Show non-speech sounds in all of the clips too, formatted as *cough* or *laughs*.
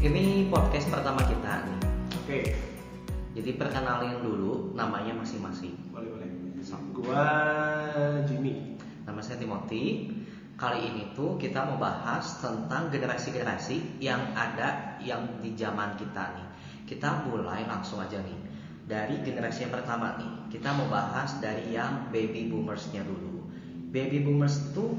Ini podcast pertama kita nih. Oke, Jadi perkenalin dulu namanya masing-masing. boleh boleh. So, Gua Jimmy. Nama saya Timothy. Kali ini tuh kita mau bahas tentang generasi-generasi yang ada yang di zaman kita nih. Kita mulai langsung aja nih. Dari generasi yang pertama nih, kita mau bahas dari yang baby boomersnya dulu. Baby boomers tuh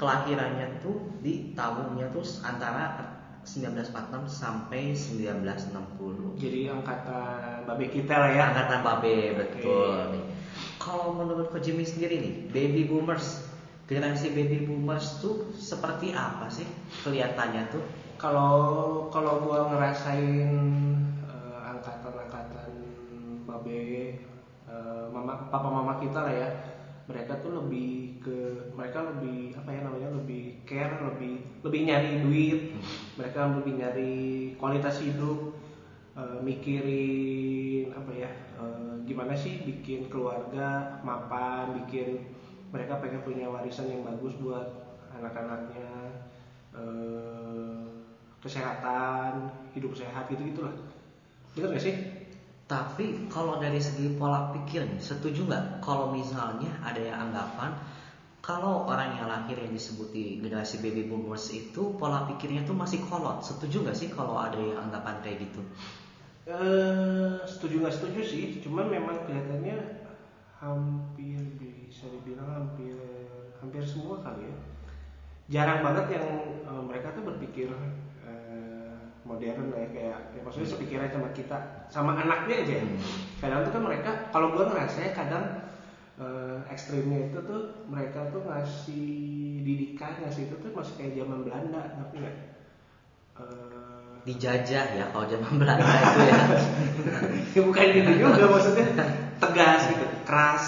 kelahirannya tuh di tahunnya tuh antara 1946 sampai 1960. Jadi angkatan babe kita lah ya. Angkatan babe betul nih. Kalau menurut Ko Jimmy sendiri nih, baby boomers, generasi baby boomers tuh seperti apa sih kelihatannya tuh? Kalau kalau gua ngerasain eh, angkatan-angkatan babe eh, mama papa mama kita lah ya. Mereka tuh lebih ke mereka lebih apa ya namanya lebih care, lebih lebih nyari duit. Mereka lebih nyari kualitas hidup, eh, mikirin apa ya eh, gimana sih bikin keluarga mapan, bikin mereka pengen punya warisan yang bagus buat anak-anaknya, eh, kesehatan, hidup sehat gitu gitulah. Bener gak sih? Tapi kalau dari segi pola pikir setuju nggak kalau misalnya ada yang anggapan kalau orang yang lahir yang disebut di generasi baby boomers itu pola pikirnya tuh masih kolot. Setuju nggak sih kalau ada yang anggapan kayak gitu? Eh, setuju nggak setuju sih, cuman memang kelihatannya hampir bisa dibilang hampir hampir semua kali ya. Jarang banget yang eh, mereka tuh berpikir eh, modern lah ya kayak ya maksudnya sepikiran sama kita sama anaknya aja. ya. Hmm. Kadang tuh kan mereka kalau gua ngerasa kadang eh, ekstrimnya itu tuh mereka tuh ngasih didikan ngasih itu tuh masih kayak zaman Belanda, ngerti nggak? Eh, Dijajah ya kalau zaman Belanda itu ya. *laughs* ya bukan gitu juga maksudnya. Tegas gitu keras.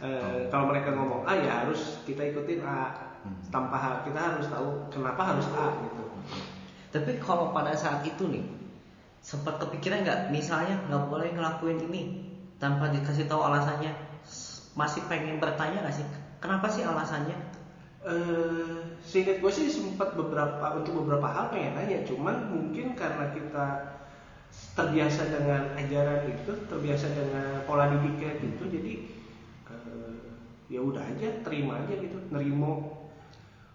Eh, kalau mereka ngomong A ya harus kita ikutin A. Hmm. tanpa kita harus tahu kenapa harus A gitu. Tapi kalau pada saat itu nih sempat kepikiran nggak? Misalnya nggak boleh ngelakuin ini tanpa dikasih tahu alasannya masih pengen bertanya nggak sih kenapa sih alasannya? eh seingat gue sih sempat beberapa untuk beberapa hal pengen nanya cuman mungkin karena kita terbiasa dengan ajaran itu terbiasa dengan pola didiknya gitu jadi eh, ya udah aja terima aja gitu nerimo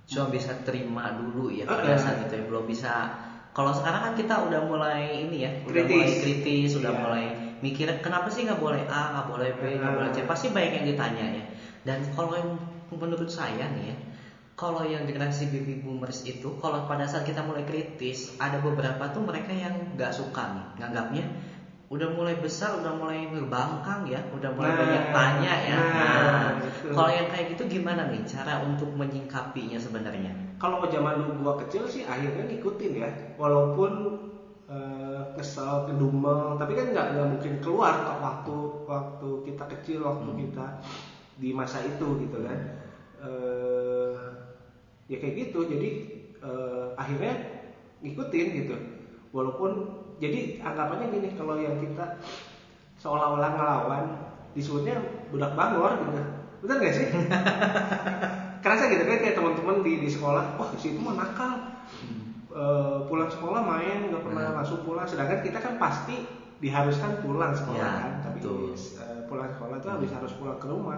Cuma bisa terima dulu ya pada saat itu ya belum bisa. Kalau sekarang kan kita udah mulai ini ya, udah Kritis. mulai kritis, udah Iya. mulai mikir kenapa sih nggak boleh A, nggak boleh B, nggak boleh C. Pasti banyak yang ditanya ya. Dan kalau yang menurut saya nih ya, kalau yang generasi baby boomers itu, kalau pada saat kita mulai kritis, ada beberapa tuh mereka yang nggak suka nih, nganggapnya udah mulai besar, udah mulai berbangkang ya, udah mulai Nah, banyak tanya ya. nah, Nah, kalau yang kayak gitu gimana nih cara untuk menyingkapinya sebenarnya? kalau zaman dulu gua kecil sih akhirnya ngikutin ya walaupun kesel kedumel. Tapi kan nggak nggak mungkin keluar kok waktu waktu kita kecil waktu Hmm. kita di masa itu gitu kan. Eh, ya kayak gitu. Jadi eh, akhirnya ngikutin gitu. Walaupun jadi anggapannya gini kalau yang kita seolah-olah ngelawan disebutnya budak bangor gitu. Bener gak sih? *laughs* Kerasa gitu kan kayak teman-teman di di sekolah wah si itu mah nakal Eh, pulang sekolah main nggak pernah Hmm. masuk pulang sedangkan kita kan pasti diharuskan pulang sekolah Ya, kan tapi betul. eh, pulang sekolah itu habis harus pulang ke rumah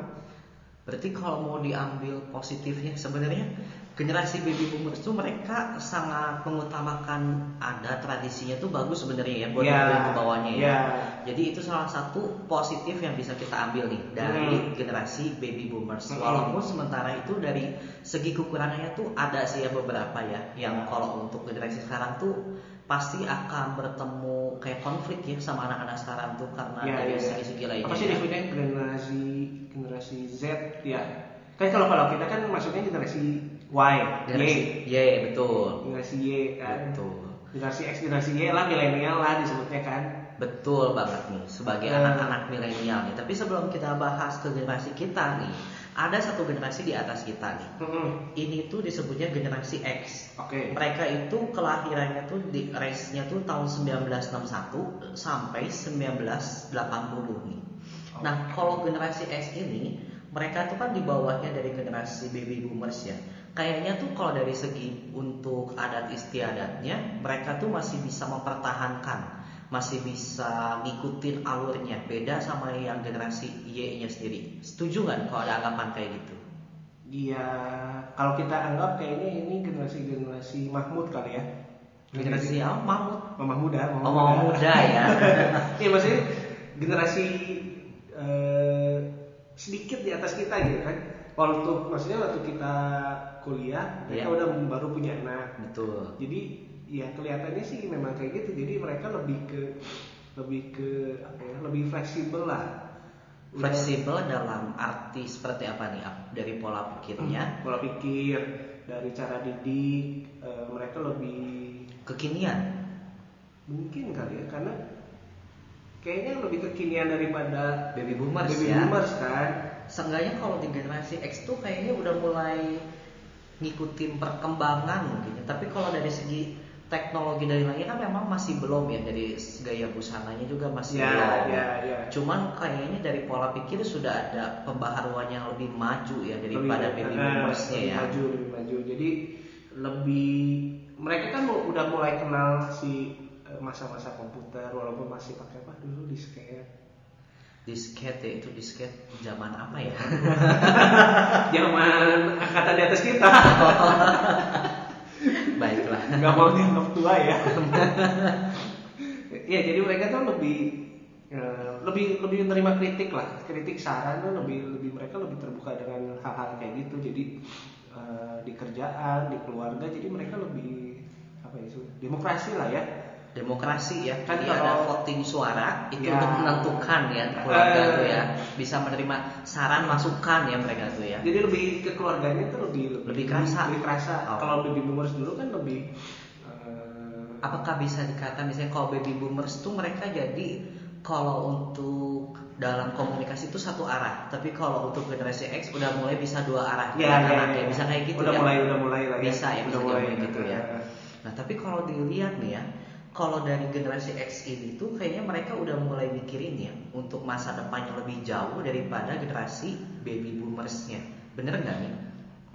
Berarti kalau mau diambil positifnya sebenarnya generasi baby boomers itu mereka sangat mengutamakan ada tradisinya tuh bagus sebenarnya ya buat mobil ke bawahnya ya. ya. Jadi itu salah satu positif yang bisa kita ambil nih dari Hmm. generasi baby boomers. Hmm. Walaupun sementara itu dari segi kekurangannya tuh ada sih ya beberapa ya yang kalau untuk generasi sekarang tuh pasti akan bertemu kayak konflik ya sama anak-anak sekarang tuh karena Ya, dari ya, ya. segi-segi lainnya. apa sih ya. definisinya generasi generasi Z ya kan kalau kalau kita kan maksudnya generasi Y Generasi Y Y, betul. generasi Y kan Betul. generasi X generasi Y lah milenial lah disebutnya kan Betul banget nih sebagai Hmm. anak-anak milenial nih. Tapi sebelum kita bahas ke generasi kita nih, ada satu generasi di atas kita nih. Mm-mm. Ini tuh disebutnya generasi X. oke Mereka itu kelahirannya tuh di race-nya tuh tahun 1961 sampai 1980 nih. Nah, kalau generasi X ini mereka tuh kan di bawahnya dari generasi baby boomers ya. Kayaknya tuh kalau dari segi untuk adat istiadatnya, mereka tuh masih bisa mempertahankan, masih bisa ngikutin alurnya. Beda sama yang generasi Y-nya sendiri. Setuju nggak kalau ada anggapan kayak gitu? Iya, kalau kita anggap kayaknya ini generasi-generasi Mahmud kali ya. Generasi apa? Mahmud. Mama muda, mama Oh, mama muda ya. *laughs* Iya maksudnya generasi eh, sedikit di atas kita gitu kan. Waktu maksudnya waktu kita kuliah mereka Iya. udah baru punya anak. Betul. Jadi ya kelihatannya sih memang kayak gitu. Jadi mereka lebih ke lebih ke apa ya? Lebih fleksibel lah. Fleksibel dalam arti seperti apa nih? Dari pola pikirnya, *clears throat* pola pikir dari cara didik eh, mereka lebih kekinian. mungkin kali ya karena kayaknya lebih kekinian daripada Baby boomers baby ya. boomers kan Seenggaknya kalau di generasi X tuh kayaknya udah mulai ngikutin perkembangan mungkin. ya. Tapi kalau dari segi teknologi dari lagi kan memang masih belum ya dari gaya busananya juga masih Ya, belum. ya, ya. Cuman kayaknya dari pola pikir sudah ada pembaharuan yang lebih maju ya daripada Lebih- baby eh, boomersnya ya. maju lebih maju jadi lebih mereka kan udah mulai kenal si eh, masa-masa komputer walaupun masih pakai apa dulu disket. Disket ya itu disket zaman apa ya? *laughs* zaman angkatan di atas kita. *laughs* Baiklah. nggak mau dianggap tua ya. Ya jadi mereka tuh lebih eh, lebih lebih menerima kritik lah. Kritik saran tuh lebih lebih mereka lebih terbuka dengan hal-hal kayak gitu. Jadi eh, di kerjaan di keluarga jadi mereka lebih apa ya itu demokrasi lah ya Demokrasi ya, Kan jadi kalau- ada voting suara itu Ya. untuk menentukan ya keluarga Eh. tuh ya bisa menerima saran masukan ya mereka tuh ya. jadi lebih ke keluarganya tuh lebih Lebih kerasa. lebih kerasa Oh. kalau baby boomers dulu kan lebih eh, Apakah bisa dikatakan misalnya kalau baby boomers tuh mereka jadi kalau untuk dalam komunikasi itu satu arah, tapi kalau untuk generasi X udah mulai bisa dua arah. ya, ya, anak-anaknya. ya. bisa kayak gitu udah ya. mulai udah mulai lah ya Bisa ya, bisa udah mulai diomongin gitu ya. Nah, tapi kalau dilihat nih ya, kalau dari generasi X ini tuh kayaknya mereka udah mulai mikirin ya untuk masa depannya lebih jauh daripada generasi baby boomersnya. Bener nggak nih?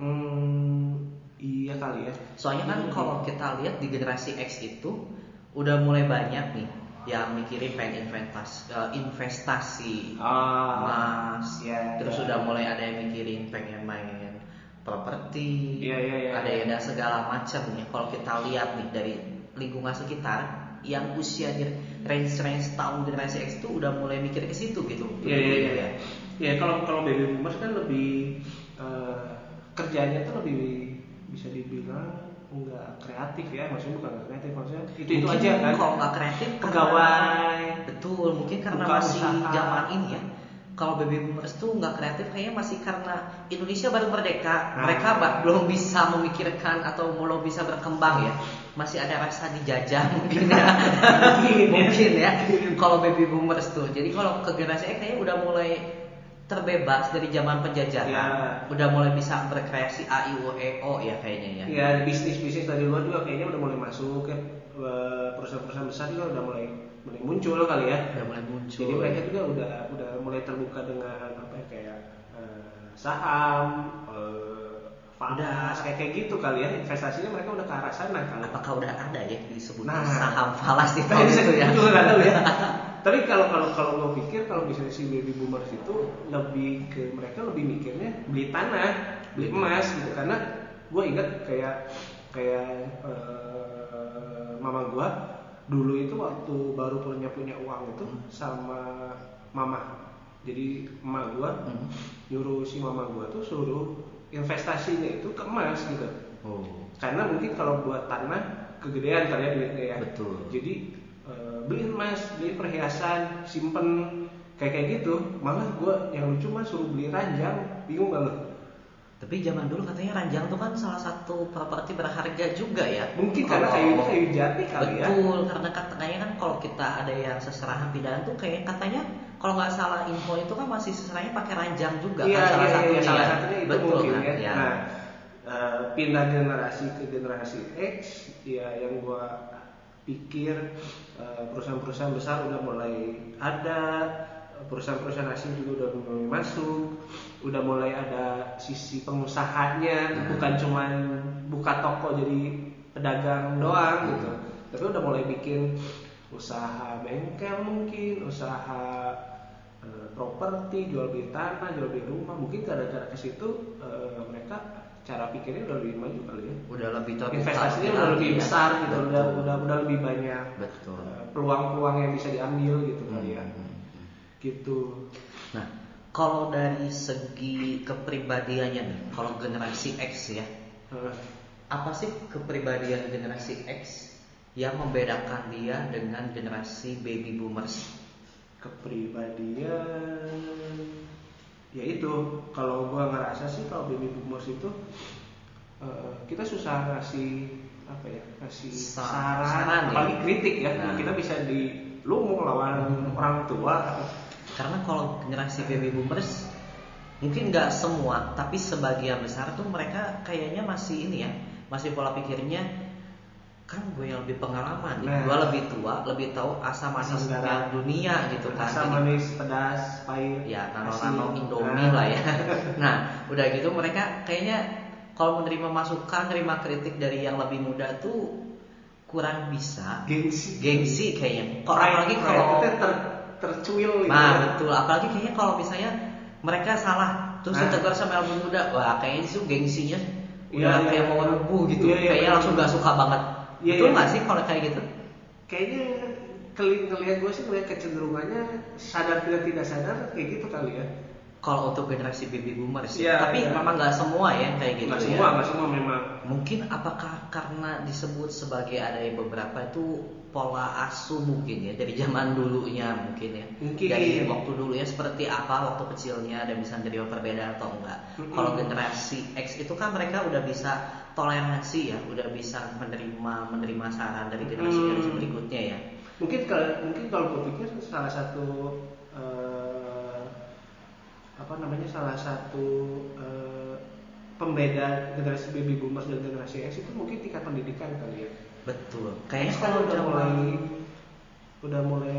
Hmm, iya kali ya. Soalnya kan Iya. kalau kita lihat di generasi X itu udah mulai banyak nih yang mikirin pengen investasi, eh, investasi Ah, emas, ya, terus ya. udah mulai ada yang mikirin pengen main properti, Iya, iya, iya. ada yang ada segala macam ya. Kalau kita lihat nih dari lingkungan sekitar yang usianya range-range tahun generasi X itu udah mulai mikir ke situ gitu. Iya iya iya. ya. Ya kalau kalau baby boomers kan lebih eh, kerjanya tuh lebih bisa dibilang nggak kreatif ya, maksudnya bukan nggak kreatif maksudnya itu itu Mungkin aja kan. Kalau nggak kreatif Pegawai. Betul, mungkin karena Buka masih usaha. zaman ini ya. Kalau baby boomers tuh nggak kreatif kayaknya masih karena Indonesia baru merdeka, Nah. mereka belum bisa memikirkan atau belum bisa berkembang ya. Masih ada rasa dijajah *laughs* mungkin ya. Mungkin ya. mungkin ya. Kalau baby boomers tuh. Jadi kalau ke generasi X kayaknya udah mulai terbebas dari zaman penjajahan. Ya. Udah mulai bisa berkreasi A I U E O ya kayaknya ya. Ya bisnis bisnis dari luar juga kayaknya udah mulai masuk ya perusahaan-perusahaan besar juga udah mulai mulai muncul kali ya. Udah mulai muncul. Jadi mereka juga udah udah mulai terbuka dengan apa ya kayak eh, saham, falas kayak kayak gitu kali ya investasinya mereka udah ke arah sana kali. Apakah udah ada ya disebut Nah. saham falas di Nah, tahun itu ya? itu nggak tahu ya. *laughs* Tapi kalau kalau kalau lo pikir kalau misalnya si baby boomers itu lebih ke mereka lebih mikirnya beli tanah, beli emas gitu karena gue ingat kayak kayak eh, mama gue dulu itu waktu baru punya punya uang itu Hmm. sama mama. Jadi emak gue Hmm. nyuruh si mama gue tuh suruh investasinya itu ke emas gitu. Oh. Karena mungkin kalau buat tanah kegedean kali ya duitnya ya. Betul. Jadi eh, beli emas, beli perhiasan, simpen kayak kayak gitu. Malah gue yang lucu mah suruh beli ranjang, bingung gak lo? Tapi zaman dulu katanya ranjang tuh kan salah satu properti berharga juga ya. Mungkin karena Kalau- kayu kayu jati kali ya. Betul, karena katanya kan kalau kita ada yang seserahan pindahan tuh kayak katanya kalau nggak salah info itu kan masih seserahannya pakai ranjang juga Iya, kan salah iya, iya, satunya. salah satunya itu Betul mungkin kan? ya. Ya. Nah, eh, pindah generasi ke generasi X, ya yang gua pikir eh, perusahaan-perusahaan besar udah mulai ada, perusahaan-perusahaan asing juga udah mulai masuk udah mulai ada sisi pengusahanya Nah. bukan cuman buka toko jadi pedagang doang gitu tapi udah mulai bikin usaha bengkel mungkin usaha eh, properti jual beli tanah jual beli rumah mungkin gara-gara ke situ eh, mereka cara pikirnya udah lebih maju kali ya udah lebih terbuka investasinya udah lebih ya. besar gitu udah Betul. udah udah lebih banyak betul eh, peluang-peluang yang bisa diambil gitu kali ya Hmm, hmm, hmm. gitu Nah, kalau dari segi kepribadiannya nih, kalau generasi X ya, Eh, apa sih kepribadian generasi X yang membedakan dia dengan generasi baby boomers? kepribadian ya itu kalau gua ngerasa sih kalau baby boomers itu eh, kita susah ngasih apa ya ngasih Sa- saran, saran ya. apalagi kritik ya Nah. kita bisa di lu mau lawan orang tua Karena kalau generasi baby boomers mungkin nggak semua, tapi sebagian besar tuh mereka kayaknya masih ini ya, masih pola pikirnya kan gue yang lebih pengalaman. Nah. gue lebih tua, lebih tahu asam Asam manisnya garam. dunia gitu kan. asam manis pedas pahit ya asin. nano-nano Nah, Indomie lah ya. *laughs* Nah, udah gitu mereka kayaknya kalau menerima masukan, menerima kritik dari yang lebih muda tuh kurang bisa. gengsi Gengsi kayaknya. Kok apalagi kalau ter, tercuil gitu Nah, ya. betul. Apalagi kayaknya kalau misalnya mereka salah terus Nah. ditegur sama yang lebih muda, wah kayaknya itu gengsinya Iya, udah iya, kayak iya. mau rubuh gitu. Iya, iya, kayaknya langsung gak suka banget. Iya, betul iya. nggak sih kalau kayak gitu? kayaknya keli ngelihat gue sih ngelihat kecenderungannya sadar tidak tidak sadar kayak gitu kali ya Kalau untuk generasi baby boomers, Iya, ya. tapi iya. memang nggak semua ya kayak gitu nggak ya. semua nggak semua memang Mungkin apakah karena disebut sebagai ada yang beberapa itu pola asuh mungkin ya dari zaman dulunya mungkin ya. Mungkin. Dari waktu dulu ya seperti apa waktu kecilnya dan bisa menerima perbedaan atau enggak. Mm-mm. Kalau generasi X itu kan mereka udah bisa toleransi ya, udah bisa menerima menerima saran dari generasi generasi Mm. berikutnya ya. mungkin kalau mungkin kalau gue pikir salah satu eh, apa namanya salah satu eh, pembeda generasi baby boomers dan generasi X itu mungkin tingkat pendidikan kali ya Betul. Kayaknya kalau udah mulai udah mulai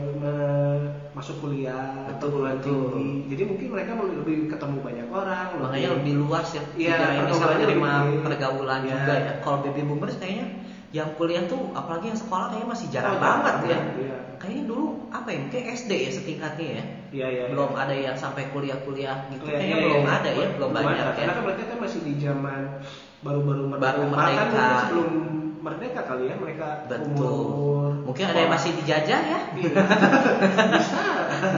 masuk kuliah perguruan betul. tinggi jadi mungkin mereka lebih ketemu banyak orang makanya lebih luas ya Iya, pergaulannya menerima lebih- pergaulan Iya. juga ya kalau baby boomers kayaknya yang kuliah tuh apalagi yang sekolah kayaknya masih jarang Oh, banget ya iya. kayaknya dulu apa ya mungkin SD ya setingkatnya ya Iya, iya, belum ada yang sampai kuliah-kuliah gitu Iya, kayaknya iya, belum iya. ada ya belum, banyak ada. ya Karena kan mereka kan masih di zaman baru-baru merdeka. Baru merdeka. mungkin sebelum merdeka kali ya mereka betul umur mungkin ada yang masih dijajah ya *laughs* Iya. bisa.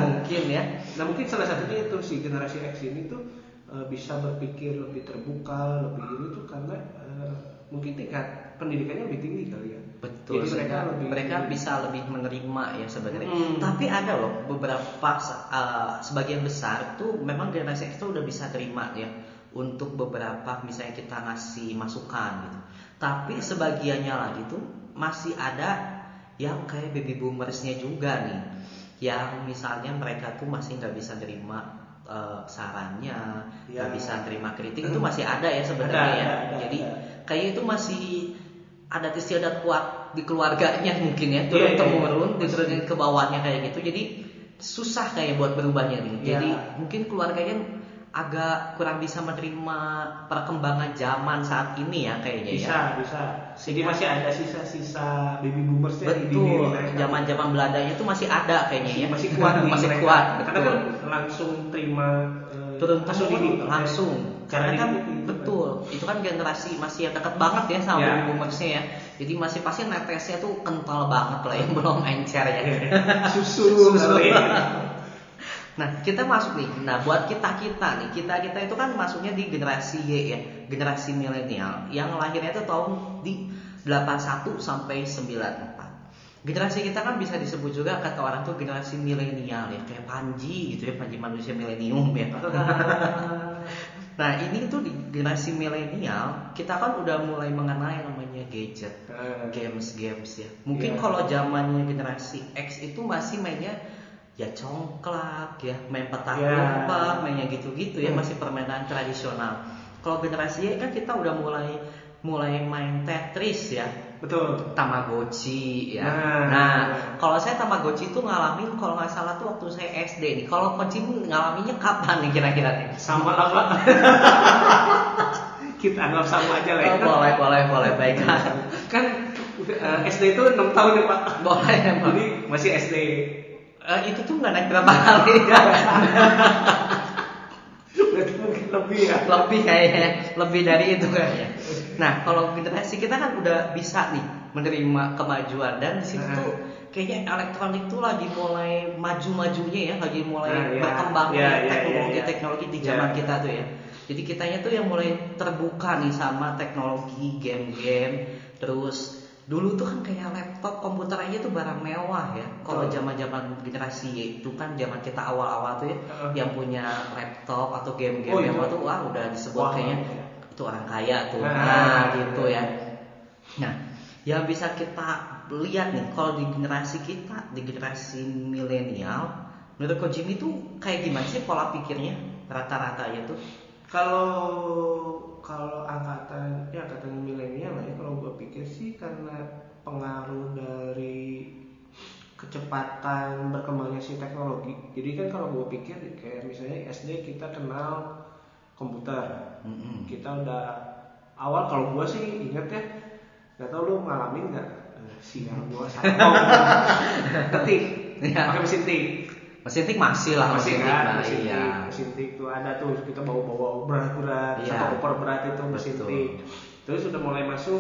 mungkin ya Nah mungkin salah satunya itu si generasi X ini tuh eh, bisa berpikir lebih terbuka, lebih ini tuh karena eh, mungkin tingkat pendidikannya lebih tinggi kali ya. Betul, Jadi mereka lebih mereka bisa lebih menerima ya sebenarnya. Mm. Tapi ada loh beberapa uh, sebagian besar tuh memang generasi X tuh udah bisa terima ya untuk beberapa misalnya kita ngasih masukan gitu. Tapi sebagiannya lagi tuh masih ada yang kayak baby boomersnya juga nih, yang misalnya mereka tuh masih nggak bisa terima uh, sarannya, nggak Ya. bisa terima kritik itu masih ada ya sebenarnya ya. ada, Jadi ada. kayak itu masih adat istiadat kuat di keluarganya mungkin ya turun Iya, iya, temurun iya. diturunin ke bawahnya kayak gitu jadi susah kayak buat berubahnya nih Iya. jadi mungkin keluarganya agak kurang bisa menerima perkembangan zaman saat ini ya kayaknya bisa ya bisa. Jadi masih ada sisa-sisa baby boomersnya di diri betul mereka. zaman zaman Belandanya itu masih ada kayaknya ya masih kuat *laughs* masih mereka. kuat karena betul kan langsung terima eh, turun temurun didik langsung karena kan didik betul itu kan generasi masih yang dekat banget ya sama Ya. baby boomersnya ya jadi masih pasti netesnya tuh kental banget lah yang *laughs* belum encer ya susu, Susu. kali. *laughs* Nah, kita masuk nih. Nah, buat kita-kita nih, kita-kita itu kan masuknya di generasi Y ya, generasi milenial yang lahirnya itu tahun di 81 sampai 94. Generasi kita kan bisa disebut juga kata orang tuh generasi milenial ya, kayak Panji gitu ya, Panji manusia milenium ya. *laughs* Nah, ini tuh di generasi milenial, kita kan udah mulai mengenal yang namanya gadget Eh, games-games ya. Mungkin Iya. kalau zamannya generasi X itu masih mainnya ya congklak ya, main petak Iya. umpet, mainnya gitu-gitu ya, Hmm. masih permainan tradisional. Kalau generasi Y kan kita udah mulai mulai main Tetris ya betul Tamagotchi ya. Nah. Nah, kalau saya Tamagotchi itu ngalamin kalau nggak salah tuh waktu saya SD nih. Kalau Koji ngalaminnya kapan nih kira-kira nih? sama lah pak *laughs* kita anggap sama aja lah ya Oh, boleh, boleh, boleh, baik. kan eh, SD itu 6 tahun ya pak boleh, Pak. jadi masih SD Eh, itu tuh nggak naik berapa kali ya? berarti mungkin lebih ya lebih kayaknya, lebih dari itu kayaknya. Nah, kalau generasi kita kan udah bisa nih menerima kemajuan dan di situ Nah. tuh kayaknya elektronik tuh lagi mulai maju-majunya ya, lagi mulai Nah, ya. berkembangnya Ya, ya, teknologi-teknologi ya, ya. di zaman Ya. kita tuh ya. Jadi kitanya tuh yang mulai terbuka nih sama teknologi game-game. Terus dulu tuh kan kayak laptop, komputer aja tuh barang mewah ya. Kalau Betul. zaman-zaman generasi Y itu kan zaman kita awal-awal tuh ya, Heeh. yang punya laptop atau game-game Oh, itu. mewah tuh wah udah disebut Wah, kayaknya iya. itu orang kaya tuh. Nah, Nah, gitu iya. ya. Nah, yang bisa kita lihat nih kalau di generasi kita, di generasi milenial, menurut Ko Jimmy tuh kayak gimana sih pola pikirnya rata-rata ya tuh? kalau kalau angkatan ya angkatan milenial kecepatan berkembangnya si teknologi jadi kan kalau gue pikir kayak misalnya SD kita kenal komputer Mm-mm. kita udah awal kalau gue sih inget ya nggak tahu lu ngalamin nggak siang gue sama ketik Iya. pakai mesin tik Mesin tik masih lah masih mesin tik kan mah, mesin iya. tik mesin tik tuh ada tuh kita bawa bawa berat-berat Iya. satu koper berat itu mesin Betul. tik terus sudah mulai masuk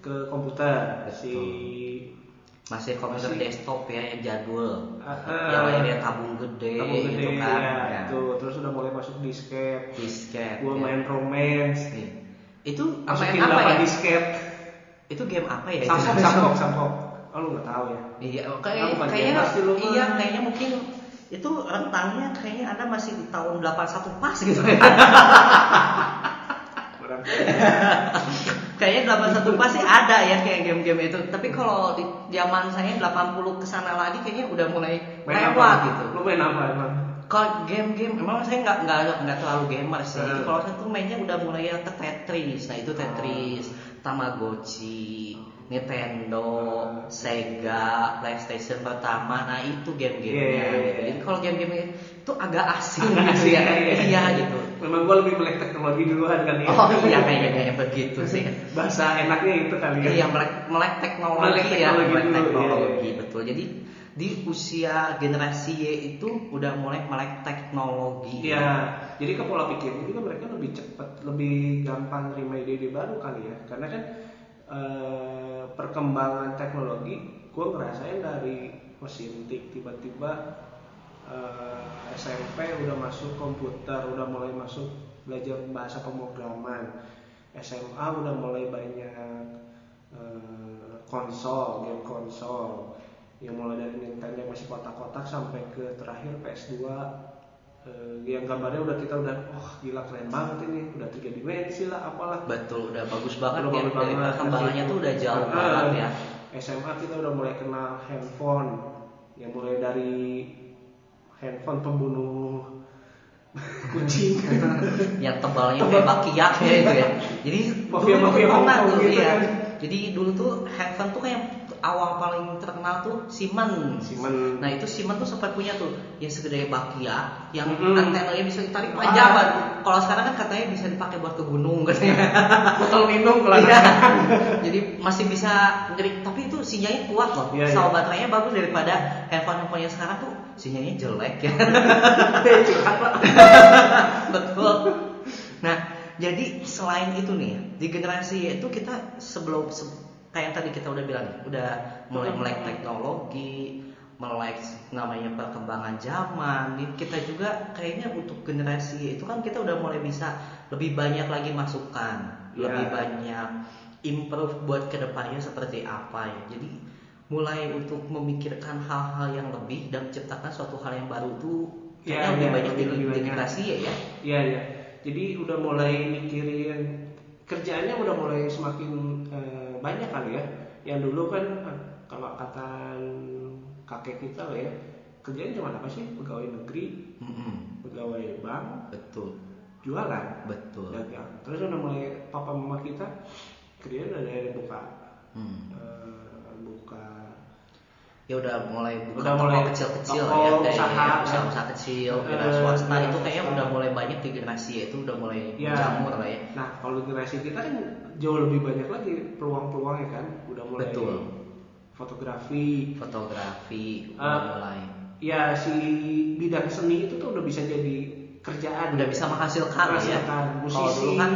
ke komputer Betul. si Masih komputer Masih. desktop ya yang jadul. Ah. yang layarnya tabung gede, tabung gede gitu kan. ya, Ya. itu terus sudah mulai masuk disket Disket. gua ya. main romance Nih. Itu main masukin apa 8 ya? disket Itu game apa ya? itu? samsok samsok samsok oh lu nggak tahu ya Iya, Kamu kayak, kayaknya iya kayaknya mungkin itu rentangnya kayaknya Anda masih di tahun 81 pas gitu ya. *laughs* *laughs* Kayaknya 81 pas sih ada ya kayak game-game itu. Tapi kalau di zaman saya 80 ke sana lagi kayaknya udah mulai main lewat apa gitu. lu main apa emang Kalau game-game emang saya nggak nggak nggak terlalu gamer sih. Hmm. kalau saya tuh mainnya udah mulai ya Tetris. Nah itu Tetris, Tamagotchi, Nintendo, Hmm. Sega, PlayStation pertama. Nah itu game-gamenya. Iya, iya, gitu. iya. Jadi kalau game-game itu agak asing gitu ya. iya, iya. Iya gitu. memang gua lebih melek teknologi duluan kan ya Oh iya kayaknya kayak begitu sih. bahasa enaknya itu kali ya Iya melek, melek teknologi Melek ya, teknologi melek dulu, teknologi iya, iya. betul. Jadi di usia generasi Y itu udah mulai melek teknologi. Iya, jadi ke pola pikirnya juga mereka lebih cepat, lebih gampang terima ide-ide baru kali ya. Karena kan eh, perkembangan teknologi, gue ngerasain dari mesin tik tiba-tiba eh, SMP udah masuk komputer, udah mulai masuk belajar bahasa pemrograman. SMA udah mulai banyak eh, konsol, game konsol yang mulai dari Nintendo masih kotak-kotak sampai ke terakhir PS2 eh, yang gambarnya udah kita udah wah gila keren banget ini udah tiga dimensi lah apalah Betul, udah bagus banget Udah ya. bagus Dari perkembangannya tuh udah jauh Eh, banget ya. SMA kita udah mulai kenal handphone yang mulai dari handphone pembunuh *laughs* kucing *laughs* Yang tebalnya kayak bakiak ya itu ya. Jadi Mafia- mafia tuh iya. Jadi dulu tuh handphone tuh kayak awal paling terkenal tuh Siemens. Siemens. Nah itu Siemens tuh sempat punya tuh yang segede bakia, yang Mm-mm. antenanya bisa ditarik Ah. panjang banget. Kalau sekarang kan katanya bisa dipakai buat ke gunung katanya. *laughs* botol minum kalau Iya. Jadi masih bisa jadi tapi itu sinyalnya kuat loh. Iya, Sama iya. baterainya bagus daripada handphone-handphone yang sekarang tuh sinyalnya jelek *laughs* ya. *laughs* Betul. Nah, jadi selain itu nih, di generasi itu kita sebelum se- kayak yang tadi kita udah bilang, nih, udah mulai melek teknologi, melek namanya perkembangan zaman. Nih, Kita juga kayaknya untuk generasi itu kan kita udah mulai bisa lebih banyak lagi masukan, Iya. lebih banyak improve buat ke depannya seperti apa ya. Jadi mulai untuk memikirkan hal-hal yang lebih dan menciptakan suatu hal yang baru tuh kayaknya Iya, lebih iya, banyak di, generasi ya ya. Iya iya. Jadi udah mulai mikirin kerjaannya udah mulai semakin eh, banyak kali ya. Yang dulu kan eh, kalau kata kakek kita lah ya, kerjaan cuma apa sih? Pegawai negeri, Mm-mm. pegawai bank, Betul, jualan, betul. dagang. Terus udah mulai papa mama kita kerjaan udah dari buka hmm. Eh, ya udah mulai buka Udah mulai kecil-kecil ya kayak usaha, ya, kan. usaha-usaha kecil Eh, wira swasta wira itu kayaknya udah mulai banyak di generasi ya itu udah mulai Ya. jamur lah ya Nah, kalau generasi kita kan jauh lebih banyak lagi peluang-peluangnya kan. Udah mulai Betul. fotografi. fotografi udah Ah, mulai Ya si bidang seni itu tuh udah bisa jadi kerjaan. udah bisa menghasilkan ya Menghasilkan. kalau Musisi. dulu kan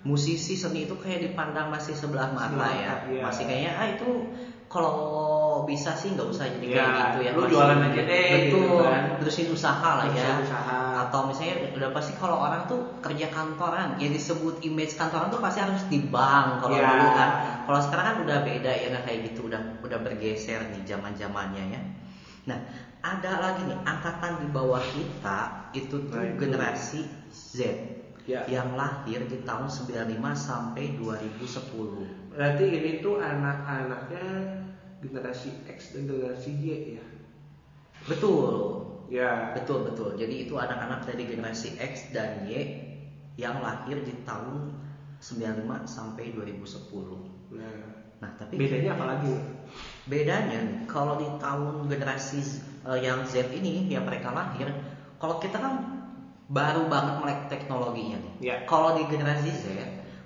musisi seni itu kayak dipandang masih sebelah mata Sebelah ya iya. masih kayaknya ah itu kalau bisa sih nggak usah jadi kayak Ya, gitu ya lu jualan aja deh, betul gitu kan. terusin usaha lah ya usaha. atau misalnya udah pasti kalau orang tuh kerja kantoran yang disebut image kantoran tuh pasti harus di bank kalau Ya. dulu kan kalau sekarang kan udah beda ya nggak kayak gitu udah udah bergeser nih zaman zamannya ya nah ada lagi nih angkatan di bawah kita itu tuh Nah, itu. generasi Z Ya. yang lahir di tahun 95 sampai 2010 Berarti ini tuh anak-anaknya generasi X dan generasi Y ya. betul Ya. betul betul jadi itu anak-anak dari generasi X dan Y yang lahir di tahun 95 sampai 2010 Nah, nah tapi bedanya apa lagi? bedanya kalau di tahun generasi eh, yang Z ini yang mereka lahir kalau kita kan baru banget melek teknologinya Ya. kalau di generasi Z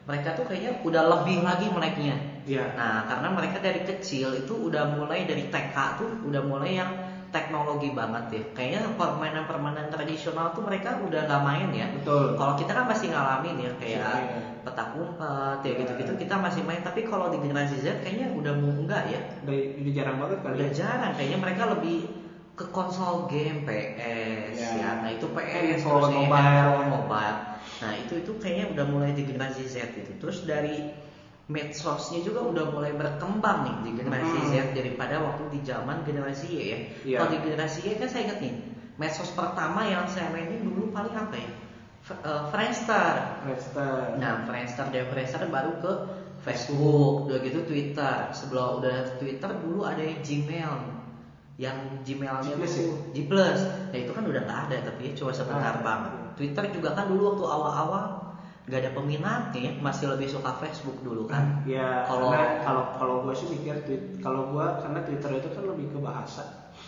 mereka tuh kayaknya udah lebih lagi meleknya Ya. Nah, karena mereka dari kecil itu udah mulai dari TK tuh udah mulai yang teknologi banget ya. Kayaknya permainan-permainan tradisional tuh mereka udah nggak main ya. Betul. Kalau kita kan masih ngalamin ya kayak Iya. petak umpet ya Iya. gitu-gitu kita masih main. Tapi kalau di generasi Z kayaknya udah mau enggak ya. Udah, udah jarang banget kali. Udah ya. jarang. Kayaknya mereka lebih ke konsol game PS Ya. ya. Nah itu PS terus ya, mobile. mobile. Nah itu itu kayaknya udah mulai di generasi Z itu. Terus dari medsosnya juga udah mulai berkembang nih di generasi Hmm. Z daripada waktu di zaman generasi Y ya. Iya. Kalau di generasi Y kan saya ingat nih medsos pertama yang saya mainin dulu paling apa ya? F- eh, Friendster. Friendster. Nah, Friendster dari Friendster baru ke Facebook, udah gitu Twitter. Sebelum udah Twitter dulu ada yang Gmail. Yang Gmailnya G plus tuh G plus. Nah itu kan udah nggak ada tapi ya cuma sebentar Ah. banget. Twitter juga kan dulu waktu awal-awal nggak ada peminatnya, ya, masih lebih suka Facebook dulu kan. Ya, Kalau- karena kalau kalau gue sih mikir tweet, kalau gue karena Twitter itu kan lebih ke bahasa.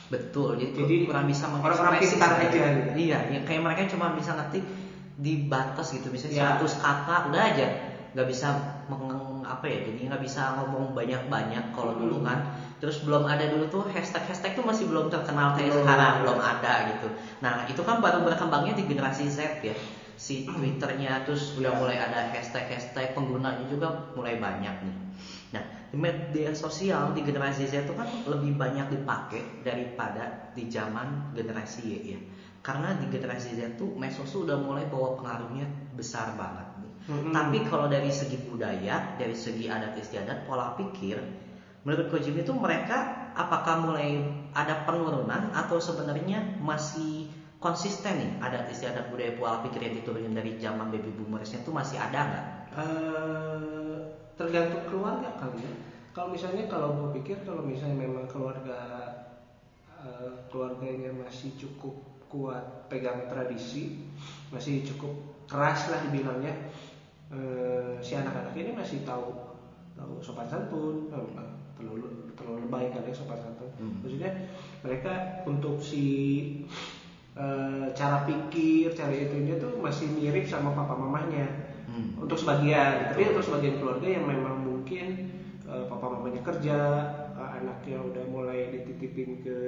Betul, jadi, Jadi, kurang bisa orang-orang pintar sebenarnya. aja gitu. Iya, ya kayak mereka cuma bisa ngetik di batas gitu, misalnya Iya. 100 kata udah aja, nggak bisa meng, apa ya, jadi nggak bisa ngomong banyak-banyak kalau dulu Hmm. kan. Terus belum ada dulu tuh hashtag-hashtag tuh masih belum terkenal kayak sekarang, belum ada gitu. Nah itu kan baru berkembangnya di generasi Z ya, si Twitternya terus udah Iya. mulai ada hashtag-hashtag penggunanya juga mulai banyak nih. Nah, di media sosial di generasi Z itu kan lebih banyak dipakai daripada di zaman generasi Y ya. Karena di generasi Z tuh medsos udah mulai bawa pengaruhnya besar banget Mm-mm. Tapi kalau dari segi budaya, dari segi adat istiadat, pola pikir, menurut Ko Jim itu mereka apakah mulai ada penurunan atau sebenarnya masih konsisten nih adat istiadat budaya pola pikir yang diturunin dari zaman baby boomersnya itu masih ada nggak? Eh, tergantung keluarga kali ya. Kalau misalnya kalau gue pikir kalau misalnya memang keluarga eh, keluarganya masih cukup kuat pegang tradisi, masih cukup keras lah dibilangnya, eh, si anak-anak ini masih tahu tahu sopan santun, terlalu terlalu lebay kali ya sopan santun. Hmm. Maksudnya mereka untuk si eh, cara pikir, cara itunya tuh masih mirip sama papa mamanya Hmm. untuk sebagian tapi untuk sebagian keluarga yang memang mungkin eh, papa mamanya kerja eh, anaknya udah mulai dititipin ke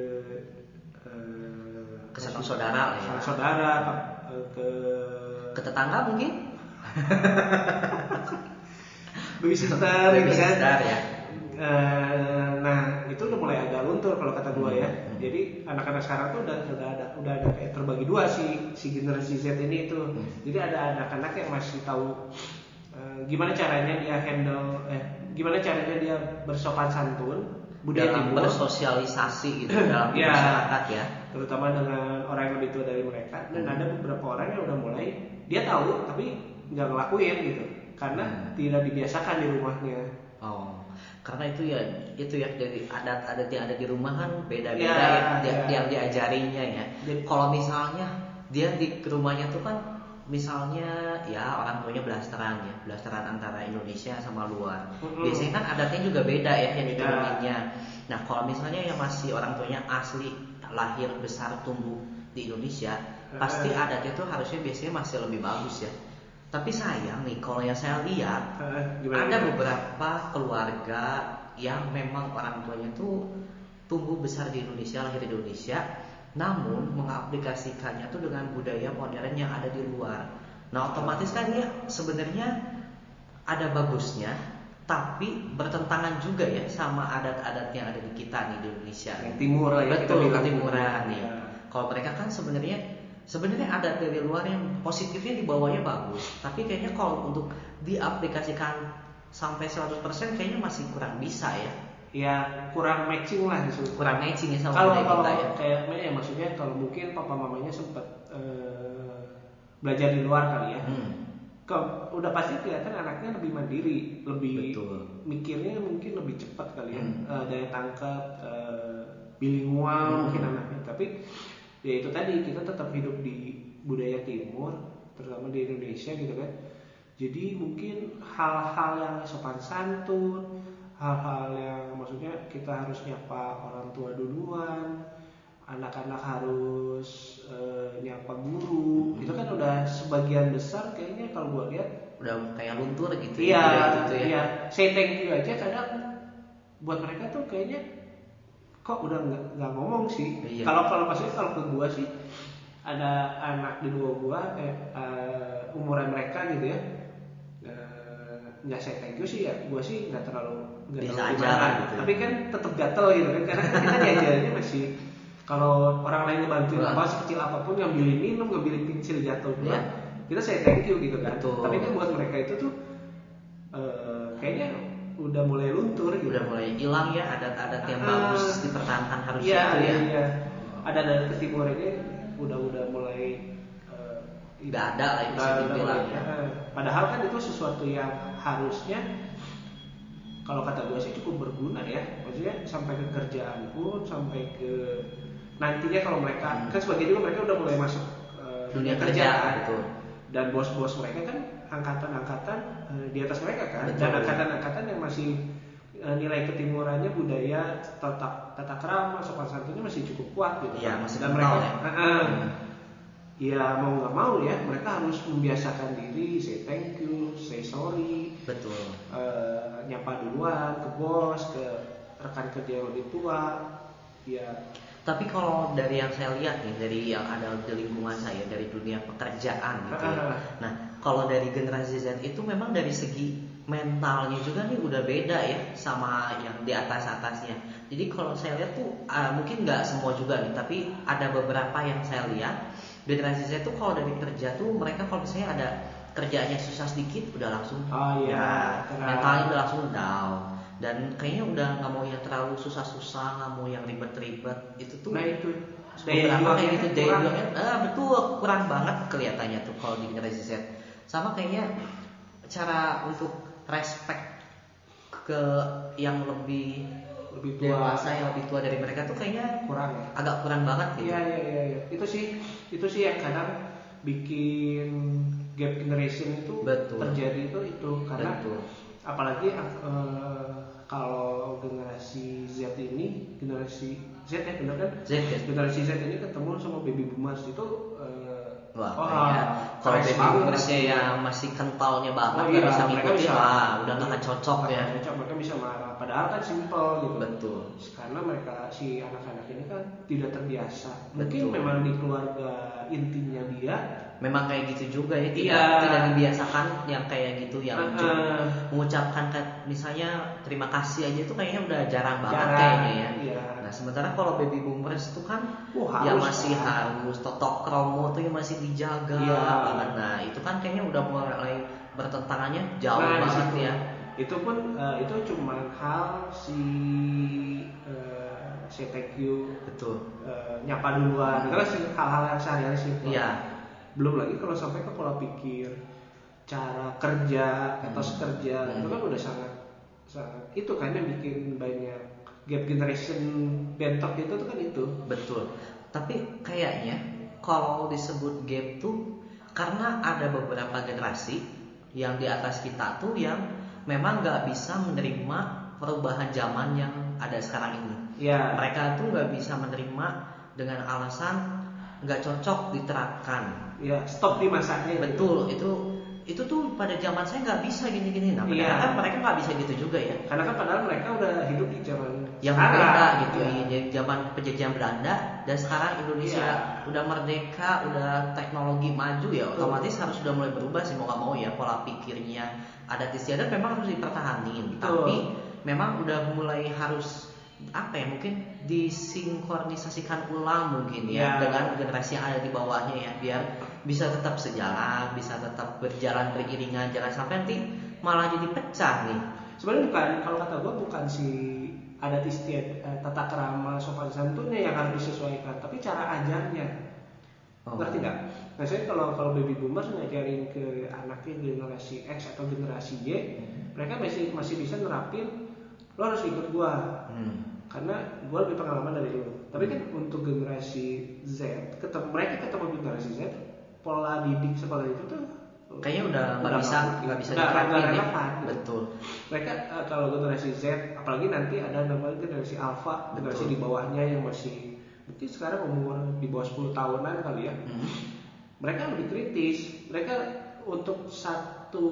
eh, Ke satu saudara ya. saudara ke Ke tetangga mungkin? *laughs* babysitter gitu kan ya. Eh, nah itu udah mulai agak luntur kalau kata gua ya Hmm. jadi anak-anak sekarang tuh udah udah ada udah ada kayak terbagi dua si si generasi Z ini itu Hmm. jadi ada anak-anak yang masih tahu eh, gimana caranya dia handle eh gimana caranya dia bersopan santun budaya dalam timur bersosialisasi gitu *clears throat* dalam Iya. masyarakat ya. terutama dengan orang yang lebih tua dari mereka dan ada beberapa orang yang udah mulai dia tahu tapi nggak ngelakuin gitu karena Hmm. tidak dibiasakan di rumahnya Oh, karena itu ya itu ya dari adat-adat yang ada di rumah kan beda-beda Ya, ya, dia- ya. yang diajarinya ya. Jadi- Kalau misalnya dia di rumahnya tuh kan misalnya ya orang tuanya blasteran ya, blasteran antara Indonesia sama luar. Mm-mm. Biasanya kan adatnya juga beda ya yang Beda. dituruninnya. Nah kalau misalnya yang masih orang tuanya asli lahir besar tumbuh di Indonesia, pasti adatnya tuh harusnya biasanya masih lebih bagus ya. Tapi sayang nih kalau yang saya lihat Eh, gimana? ada beberapa keluarga yang memang orang tuanya tuh tumbuh besar di Indonesia, lahir di Indonesia, namun mengaplikasikannya tuh dengan budaya modern yang ada di luar. Nah, otomatis kan ya sebenarnya ada bagusnya, tapi bertentangan juga ya sama adat-adat yang ada di kita nih di Indonesia. Yang timur ya, kita Betul, bilang. ketimuran nih. Ya. Kalau mereka kan sebenarnya sebenarnya ada dari luar yang positifnya dibawanya bagus, tapi kayaknya kalau untuk diaplikasikan sampai 100% kayaknya masih kurang bisa ya. ya kurang matching lah gitu. Kurang matching ya sama kalau kalau kita ya. kayak ya maksudnya kalau mungkin papa mamanya sempat eh, belajar di luar kali ya Hmm, Ke- udah pasti kelihatan anaknya lebih mandiri lebih Betul. mikirnya mungkin lebih cepat kali ya Hmm. Eh, daya tangkap eh, bilingual Hmm. mungkin anaknya tapi ya itu tadi kita tetap hidup di budaya timur terutama di Indonesia gitu kan jadi mungkin hal-hal yang sopan santun hal-hal yang maksudnya kita harus nyapa orang tua duluan anak-anak harus eh, nyapa guru Hmm. itu kan udah sebagian besar kayaknya kalau gua lihat Udah kayak luntur gitu iya ya. gitu ya. iya say thank you aja kadang buat mereka tuh kayaknya kok udah nggak nggak ngomong sih Iya. kalau kalau maksudnya kalau ke gua sih ada anak di bawah gua eh, eh, umuran mereka gitu ya eh, nggak saya thank you sih ya gua sih nggak terlalu nggak terlalu gimana. gitu ya. tapi kan tetap gatel gitu kan karena kan kita diajarinnya masih kalau orang lain ngebantuin Wah. apa sekecil apa pun ngambilin minum ngambilin pensil jatuh Iya. duluan kita saya thank you gitu kan Betul. tapi kan buat mereka itu tuh eh, kayaknya udah mulai luntur gitu Udah mulai hilang ya adat-adat yang Ah. bagus dipertahankan harusnya iya itu iya ya. iya ada dari ketimuran ini udah udah mulai Nggak ada lah bisa dibilang ya. eh, padahal kan itu sesuatu yang harusnya kalau kata gue sih cukup berguna ya maksudnya sampai ke kerjaan pun sampai ke nantinya kalau mereka Hmm. kan sebagian juga mereka udah mulai masuk eh, Dunia kerja betul. dan bos-bos mereka kan angkatan-angkatan eh, di atas mereka kan Betul. dan angkatan-angkatan yang masih eh, nilai ketimurannya budaya tata tata krama sopan santunnya masih cukup kuat gitu Iya, kan. masih dan mereka ya. Ah. Hmm. ya mau nggak mau ya mereka harus membiasakan diri say thank you say sorry Betul. eh, nyapa duluan ke bos ke rekan kerja yang lebih tua ya Tapi kalau dari yang saya lihat nih, dari yang ada di lingkungan saya, dari dunia pekerjaan gitu ya. Ah. Nah, kalau dari generasi Z itu memang dari segi mentalnya juga nih udah beda ya sama yang di atas atasnya. Jadi kalau saya lihat tuh ah, mungkin nggak semua juga nih, tapi ada beberapa yang saya lihat generasi Z tuh kalau dari kerja tuh mereka kalau misalnya ada kerjaannya susah sedikit udah langsung Oh, iya. ya, Keras. mentalnya udah langsung down dan kayaknya udah nggak mau yang terlalu susah-susah nggak mau yang ribet-ribet itu tuh nah itu beberapa kayak gitu daya kurang. juangnya ah, betul kurang banget kelihatannya tuh kalau di generasi Z sama kayaknya cara untuk respect ke yang lebih lebih tua dewasa yang lebih tua dari mereka tuh kayaknya kurang ya agak kurang banget gitu Iya iya iya iya. Itu sih itu sih yang kadang bikin gap generation itu Betul. terjadi itu itu karena Betul. apalagi eh, kalau generasi Z ini generasi Z ya benar kan? Z ya Generasi Z ini ketemu sama baby boomers itu eh, Wah, wah, kayaknya kalau banget. boomersnya yang masih kentalnya banget Oh, iya, bisa ngikutin bisa. wah udah nggak cocok ya cocok, mereka bisa marah padahal kan simple gitu betul karena mereka si anak-anak ini kan tidak terbiasa mungkin Betul. memang di keluarga intinya dia memang kayak gitu juga ya tidak Iya. tidak dibiasakan yang kayak gitu yang cuma eh, mengucapkan misalnya terima kasih aja itu kayaknya udah jarang banget jarang, kayaknya ya iya. Nah sementara kalau baby boomers itu kan Wah, ya harus, masih kan. harus totok kromo tuh yang masih dijaga Iya. banget nah itu kan kayaknya udah mulai bertentangannya jauh Nah, banget situ. ya itu pun eh, itu cuma hal si eh, si thank you betul eh, nyapa duluan kan sih hal-hal yang sehari-hari simpel iya belum lagi kalau sampai ke pola pikir cara kerja etos Hmm. kerja Hmm. itu kan udah sangat sangat itu kan yang bikin banyak gap generation bentok itu tuh kan itu betul tapi kayaknya kalau disebut gap tuh karena ada beberapa generasi yang di atas kita tuh yang memang nggak bisa menerima perubahan zaman yang ada sekarang ini. Ya. Mereka tuh nggak bisa menerima dengan alasan nggak cocok diterapkan. Ya, stop di masanya. Betul, itu itu tuh pada zaman saya nggak bisa gini-gini. Nah, Iya. padahal kan mereka nggak bisa gitu juga ya. Karena kan padahal mereka udah hidup di zaman Yang sekarang. beda gitu Iya. ya. Zaman penjajahan Belanda dan sekarang Indonesia Iya. udah merdeka, udah teknologi maju ya, Betul. otomatis harus sudah mulai berubah sih mau nggak mau ya pola pikirnya adat istiadat memang harus dipertahanin, Betul. tapi memang udah mulai harus apa ya mungkin disinkronisasikan ulang mungkin ya Iya. dengan generasi yang ada di bawahnya ya biar bisa tetap sejalan, bisa tetap berjalan beriringan, jangan sampai nanti malah jadi pecah nih. Sebenarnya bukan kalau kata gua bukan si adat istiadat eh, tata kerama sopan santunnya yang harus disesuaikan, tapi cara ajarnya. Oh. Ngerti nggak? Nah, saya kalau kalau baby boomers ngajarin ke anaknya generasi X atau generasi Y, mereka masih masih bisa nerapin lo harus ikut gua Hmm. karena gua lebih pengalaman dari lo. Tapi kan untuk generasi Z, ketemu mereka ketemu generasi Z, pola didik sekolah itu tuh Kayaknya udah nggak bisa nggak- bisa nggak- ya. relevan. Betul. mereka eh, kalau generasi Z apalagi nanti ada namanya generasi Alpha generasi Betul. di bawahnya yang masih mungkin sekarang umur di bawah 10 tahunan kali ya Hmm. mereka lebih kritis mereka untuk satu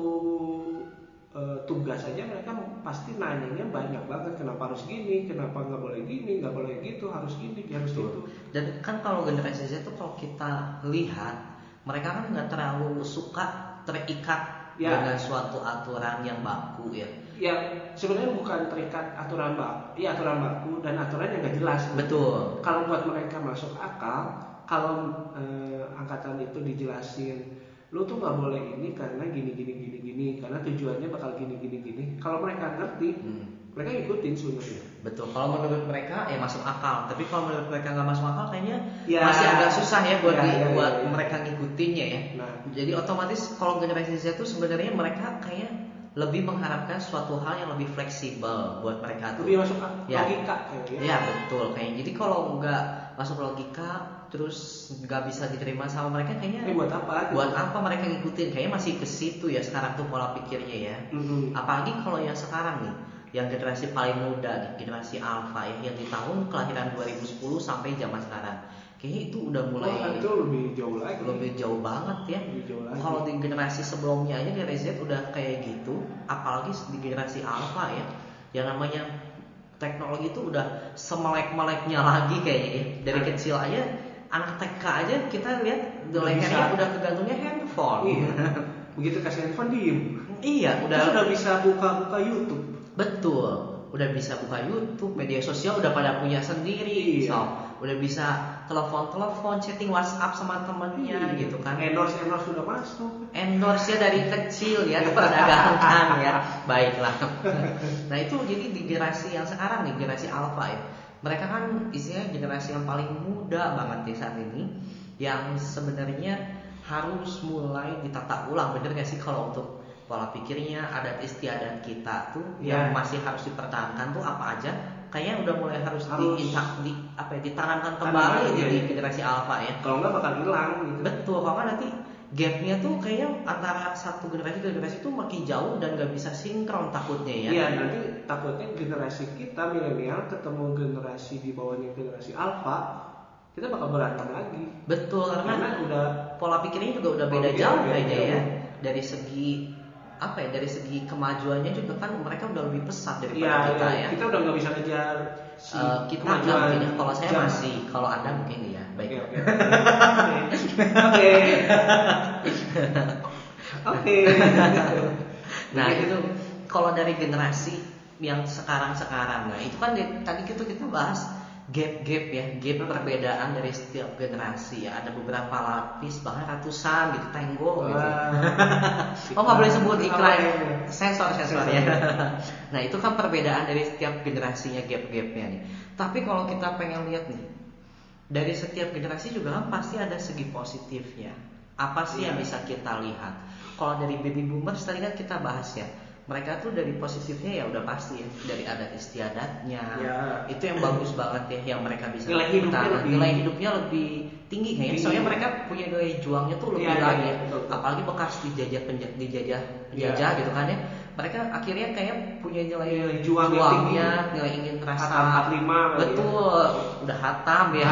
eh, tugas saja mereka pasti nanyanya banyak banget kenapa harus gini kenapa nggak boleh gini nggak boleh gitu harus gini harus gitu Dan kan kalau generasi Z itu kalau kita lihat mereka kan nggak terlalu suka terikat Ya. dengan suatu aturan yang baku ya. ya sebenarnya bukan terikat aturan baku ya aturan baku dan aturan yang nggak jelas Betul. kalau buat mereka masuk akal kalau eh, angkatan itu dijelasin lu tuh nggak boleh ini karena gini gini gini gini karena tujuannya bakal gini gini gini kalau mereka ngerti Hmm. Mereka ikutin sebenarnya Betul. Kalau menurut mereka ya masuk akal. Tapi kalau menurut mereka nggak masuk akal kayaknya Ya. masih agak susah ya buat Ya, di- ya, ya, buat ya. mereka ngikutinnya ya. nah Jadi otomatis kalau generasi Z itu sebenarnya mereka kayak lebih mengharapkan suatu hal yang lebih fleksibel buat mereka tuh. lebih masuk Ya. logika kayaknya Ya betul kayak jadi kalau nggak masuk logika terus nggak bisa diterima sama mereka kayaknya ini buat apa gitu. buat apa mereka ngikutin kayaknya masih ke situ ya sekarang tuh pola pikirnya ya Mhm. apalagi kalau yang sekarang nih yang generasi paling muda generasi alpha ya yang di tahun kelahiran 2010 sampai zaman sekarang. Kayaknya itu udah mulai Wah, itu lebih jauh lagi. lebih jauh banget ya. Lebih jauh lagi. Kalau di generasi sebelumnya aja generasi Z udah kayak gitu apalagi di generasi alpha ya yang namanya teknologi itu udah semelek-meleknya lagi kayaknya ya. dari Nah. kecil aja anak TK aja kita lihat lehernya udah kegantungnya handphone. Iya. Begitu kasih handphone diem. Iya udah udah udah bisa buka-buka YouTube betul. Udah bisa buka YouTube media sosial udah pada punya sendiri Iya. so. Udah bisa telepon-telepon chatting WhatsApp sama temennya gitu kan. Endorse endorse sudah masuk. Endorse nya dari kecil ya diperdagangkan ya. *laughs* Baiklah. Nah itu jadi di generasi yang sekarang nih generasi alpha ya. Mereka kan istilahnya generasi yang paling muda banget di saat ini yang sebenarnya harus mulai ditata ulang. Bener gak sih kalau untuk pola pikirnya adat istiadat kita tuh yang Ya. masih harus dipertahankan tuh apa aja kayaknya udah mulai harus, Harus. di, di apa ya, ditanamkan Tanamkan, kembali iya, di iya. generasi alpha ya kalau nggak bakal hilang gitu Betul, kalau nggak nanti gapnya tuh kayaknya antara satu generasi ke generasi tuh makin jauh dan nggak bisa sinkron takutnya ya. Iya nanti takutnya generasi kita milenial ketemu generasi di bawahnya generasi alpha kita bakal berantem lagi Betul karena karena udah pola pikirnya juga udah Pola beda pikir jauh kayaknya ya. Dari segi apa ya? Dari segi kemajuannya juga kan mereka udah lebih pesat daripada ya, kita ya, ya. kita udah nggak bisa kejar si Eh, kita kemajuan mungkin ya. Kalau saya zaman. masih, kalau anda mungkin ya. Baik. Oke oke oke oke Nah itu kalau dari generasi yang sekarang-sekarang, nah itu kan di- tadi kita kita bahas gap-gap ya, gap perbedaan dari setiap generasi ya. Ada beberapa lapis bahkan ratusan gitu, tenggol gitu. *laughs* Oh nggak boleh sebut iklan, sensor sensor ya. *laughs* nah itu kan perbedaan dari setiap generasinya gap-gapnya nih. Tapi kalau kita pengen lihat nih, dari setiap generasi juga kan pasti ada segi positifnya. Apa sih yang Iya. bisa kita lihat? Kalau dari baby boomers tadi kan kita bahas ya, mereka tuh dari positifnya ya udah pasti ya dari adat istiadatnya Ya. itu yang bagus banget ya yang mereka bisa Nilai hidupnya utara- lebih- nilai hidupnya lebih tinggi kayaknya soalnya mereka punya nilai juangnya tuh lebih Iya, iya, lagi iya, ya betul, betul. apalagi bekas dijajah penja- dijajah Iya. penjajah gitu kan ya mereka akhirnya kayak punya nilai Nilai juang juangnya tinggi. nilai ingin rasa Hatam 45 kali ya. betul udah hatam ya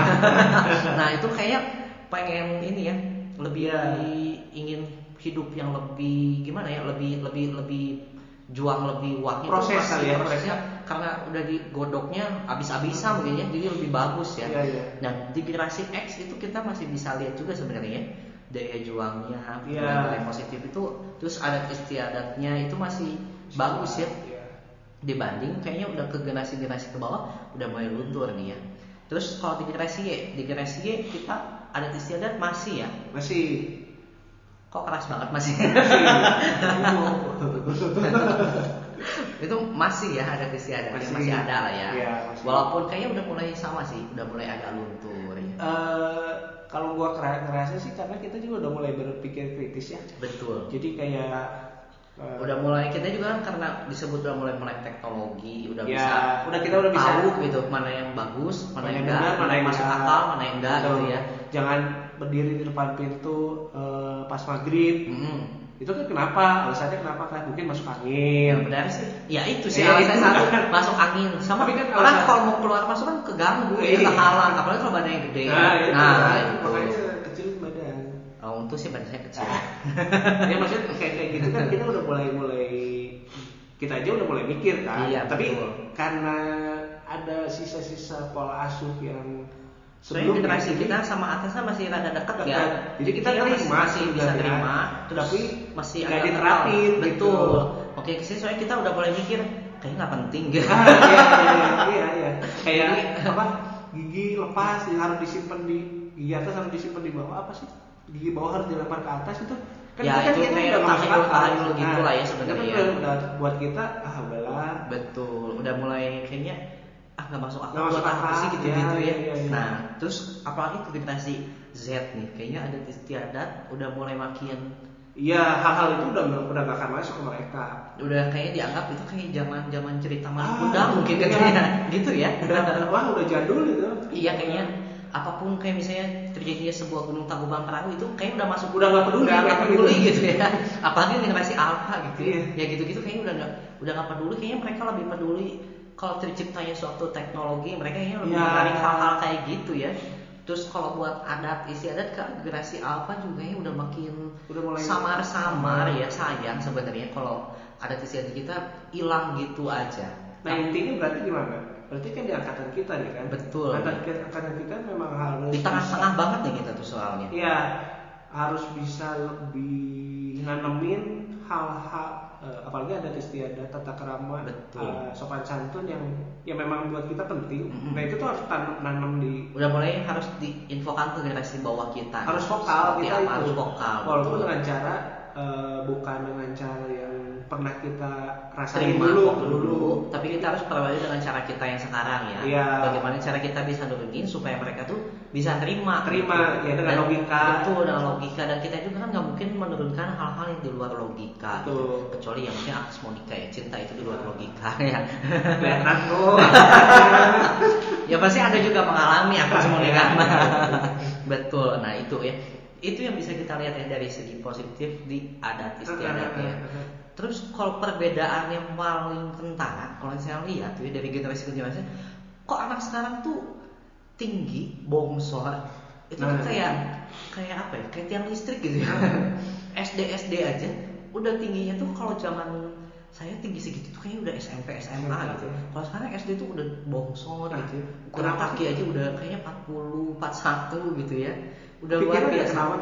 *laughs* nah itu kayak pengen ini ya lebih Iya. ingin hidup yang lebih gimana ya lebih lebih lebih juang lebih wah itu Proses kali ya, prosesnya karena udah digodoknya abis-abisan mungkin ya jadi lebih bagus ya Iya, iya. nah di generasi X itu kita masih bisa lihat juga sebenarnya ya daya juangnya nilai positif itu terus adat istiadatnya itu masih bagus ya Iya. dibanding kayaknya udah ke generasi-generasi ke bawah udah mulai luntur nih ya. Terus kalau di generasi Y, di generasi Y kita adat istiadat masih ya. Masih. Kok keras banget masih? itu masih ya adat istiadat masih, Masih. masih ada lah ya. Iya, masih. Walaupun kayaknya udah mulai sama sih, udah mulai agak luntur ya. Eh, kalau gua ngerasa sih karena kita juga udah mulai berpikir kritis ya. Betul. Jadi kayak eh, Udah mulai kita juga kan karena disebut udah mulai melek teknologi, udah Ya, bisa udah kita udah bisa- tahu gitu mana yang bagus, mana, yang enggak, mana yang masuk akal, mana yang enggak gitu ya. Jangan berdiri di depan pintu eh, pas maghrib. Mm-mm. Itu kan kenapa? Alasannya kenapa kan? Mungkin masuk angin. benar sih, ya itu sih Iya, alasan itu. satu masuk angin. Sama Tapi kan orang alasan- kalau mau keluar masuk kan keganggu, ya kehalang. Apalagi kalau badannya gede. Nah, itu. nah itu. itu. Makanya kecil badan. Oh, untung sih badan saya kecil. *laughs* ya maksudnya kayak kayak gitu kan kita udah mulai mulai kita aja udah mulai mikir kan. Iya, Tapi betul. karena ada sisa-sisa pola asuh yang Sebenarnya sebelumnya, generasi kita sama atasnya masih rada dekat ya. Dekat. Jadi kita masih, terima masih bisa sebenarnya. terima, terus Tapi masih agak diterapin gitu. Betul. Oke, ke sini soalnya kita udah mulai mikir kayaknya nggak penting gitu. *laughs* Ah, iya, iya, iya. Kayak apa? Gigi lepas harus disimpan di gigi atas harus disimpan di bawah apa sih? Gigi bawah harus dilempar ke atas itu. Ya, kan itu kayaknya kayak udah masuk akal. gitu lah ya itu kan sebenarnya. udah, buat kita ah udahlah. Betul, udah mulai kayaknya nggak masuk akal Nggak masuk buat apa akal, sih gitu-gitu ya, ya. iya, iya. Nah, terus apalagi ke generasi Z nih, kayaknya ada istiadat udah mulai makin Iya, hal-hal itu udah udah gak akan masuk ke mereka. udah kayaknya dianggap itu kayak zaman-zaman cerita Ah, Malikunda mungkin iya. katanya *laughs* gitu ya. Udah wah udah jadul itu. iya kayaknya apa pun kayak misalnya terjadinya sebuah gunung tangkuban perahu itu kayak udah masuk Udah nggak peduli udah nggak peduli gitu. gitu ya apalagi generasi alpha gitu ya. Iya. ya gitu gitu kayaknya udah nggak udah nggak peduli kayaknya mereka lebih peduli kalau terciptanya suatu teknologi mereka kayaknya lebih Ya. menarik hal-hal kayak gitu ya terus kalau buat adat istiadat ke generasi alpha juga ya udah makin Udah mulai samar-samar ya sayang sebenarnya kalau adat istiadat kita hilang gitu aja Nah intinya berarti gimana? Berarti kan di angkatan kita nih kan. Betul. Angkatan, angkatan kita memang harus di tengah-tengah banget nih kita tuh soalnya Iya, harus bisa lebih nanemin hal-hal eh, apalagi ada istiadat tata kerama Betul. eh, sopan santun yang yang memang buat kita penting. Mm-mm. Nah itu tuh harus tanam nanam di udah mulai harus diinfokan ke generasi bawah kita harus vokal Seperti kita apa, itu harus vokal walaupun betul. dengan cara eh, bukan dengan cara yang pernah kita rasain terima dulu waktu dulu tapi kita harus perbaiki dengan cara kita yang sekarang ya Iya. bagaimana cara kita bisa nurunin supaya mereka tuh bisa terima Terima, ya, dengan Dan- logika. betul dengan logika dan kita juga kan nggak mungkin menurunkan hal-hal yang di luar logika gitu. Betul. kecuali yang mungkin atas Monica ya cinta itu di luar logika *laughs* ya kelihatan tuh *laughs* ya pasti ada juga mengalami atas Monica Iya. *laughs* betul nah itu ya itu yang bisa kita lihat ya dari segi positif di adat istiadat ya Terus kalau perbedaan yang paling kentara, kalau saya lihat tuh ya dari generasi ke generasi, kok anak sekarang tuh tinggi, bongsor, itu tuh Nah. kayak kayak apa ya? Kayak tiang listrik gitu ya. *laughs* SD SD aja udah tingginya tuh kalau zaman saya tinggi segitu tuh kayaknya udah SMP SMA gitu. Kalau sekarang SD tuh udah bongsor Nah, gitu. ya. Ukuran kenapa kaki sih? aja udah kayaknya 40, 41 gitu ya. Udah luar biasa. kenapa?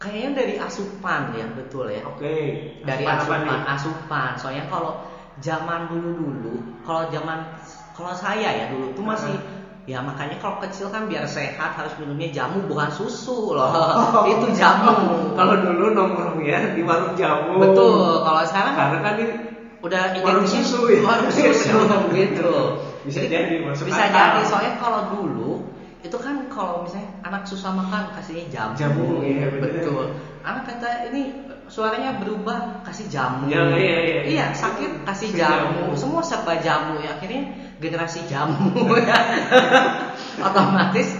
Kayaknya dari asupan ya, betul ya. Oke. Dari Asupan asupan asupan. Soalnya kalau zaman dulu dulu kalau zaman kalau saya ya dulu tuh masih ya makanya kalau kecil kan biar sehat harus minumnya jamu bukan susu loh. *laughs* Itu jamu. Kalau dulu nongkrongnya di warung jamu. Betul. Kalau sekarang karena kan ini udah Warung susu ya? warung susu *laughs* gitu. Bisa jadi, masuk bisa akal. jadi. Soalnya kalau dulu itu kan kalau misalnya anak susah makan kasihnya jamu, Jamu, iya, betul anak kata ini suaranya berubah kasih jamu. Ya, iya, iya. Iya, sakit kasih jamu. jamu. Semua serba jamu ya. Akhirnya generasi jamu ya. *laughs* Otomatis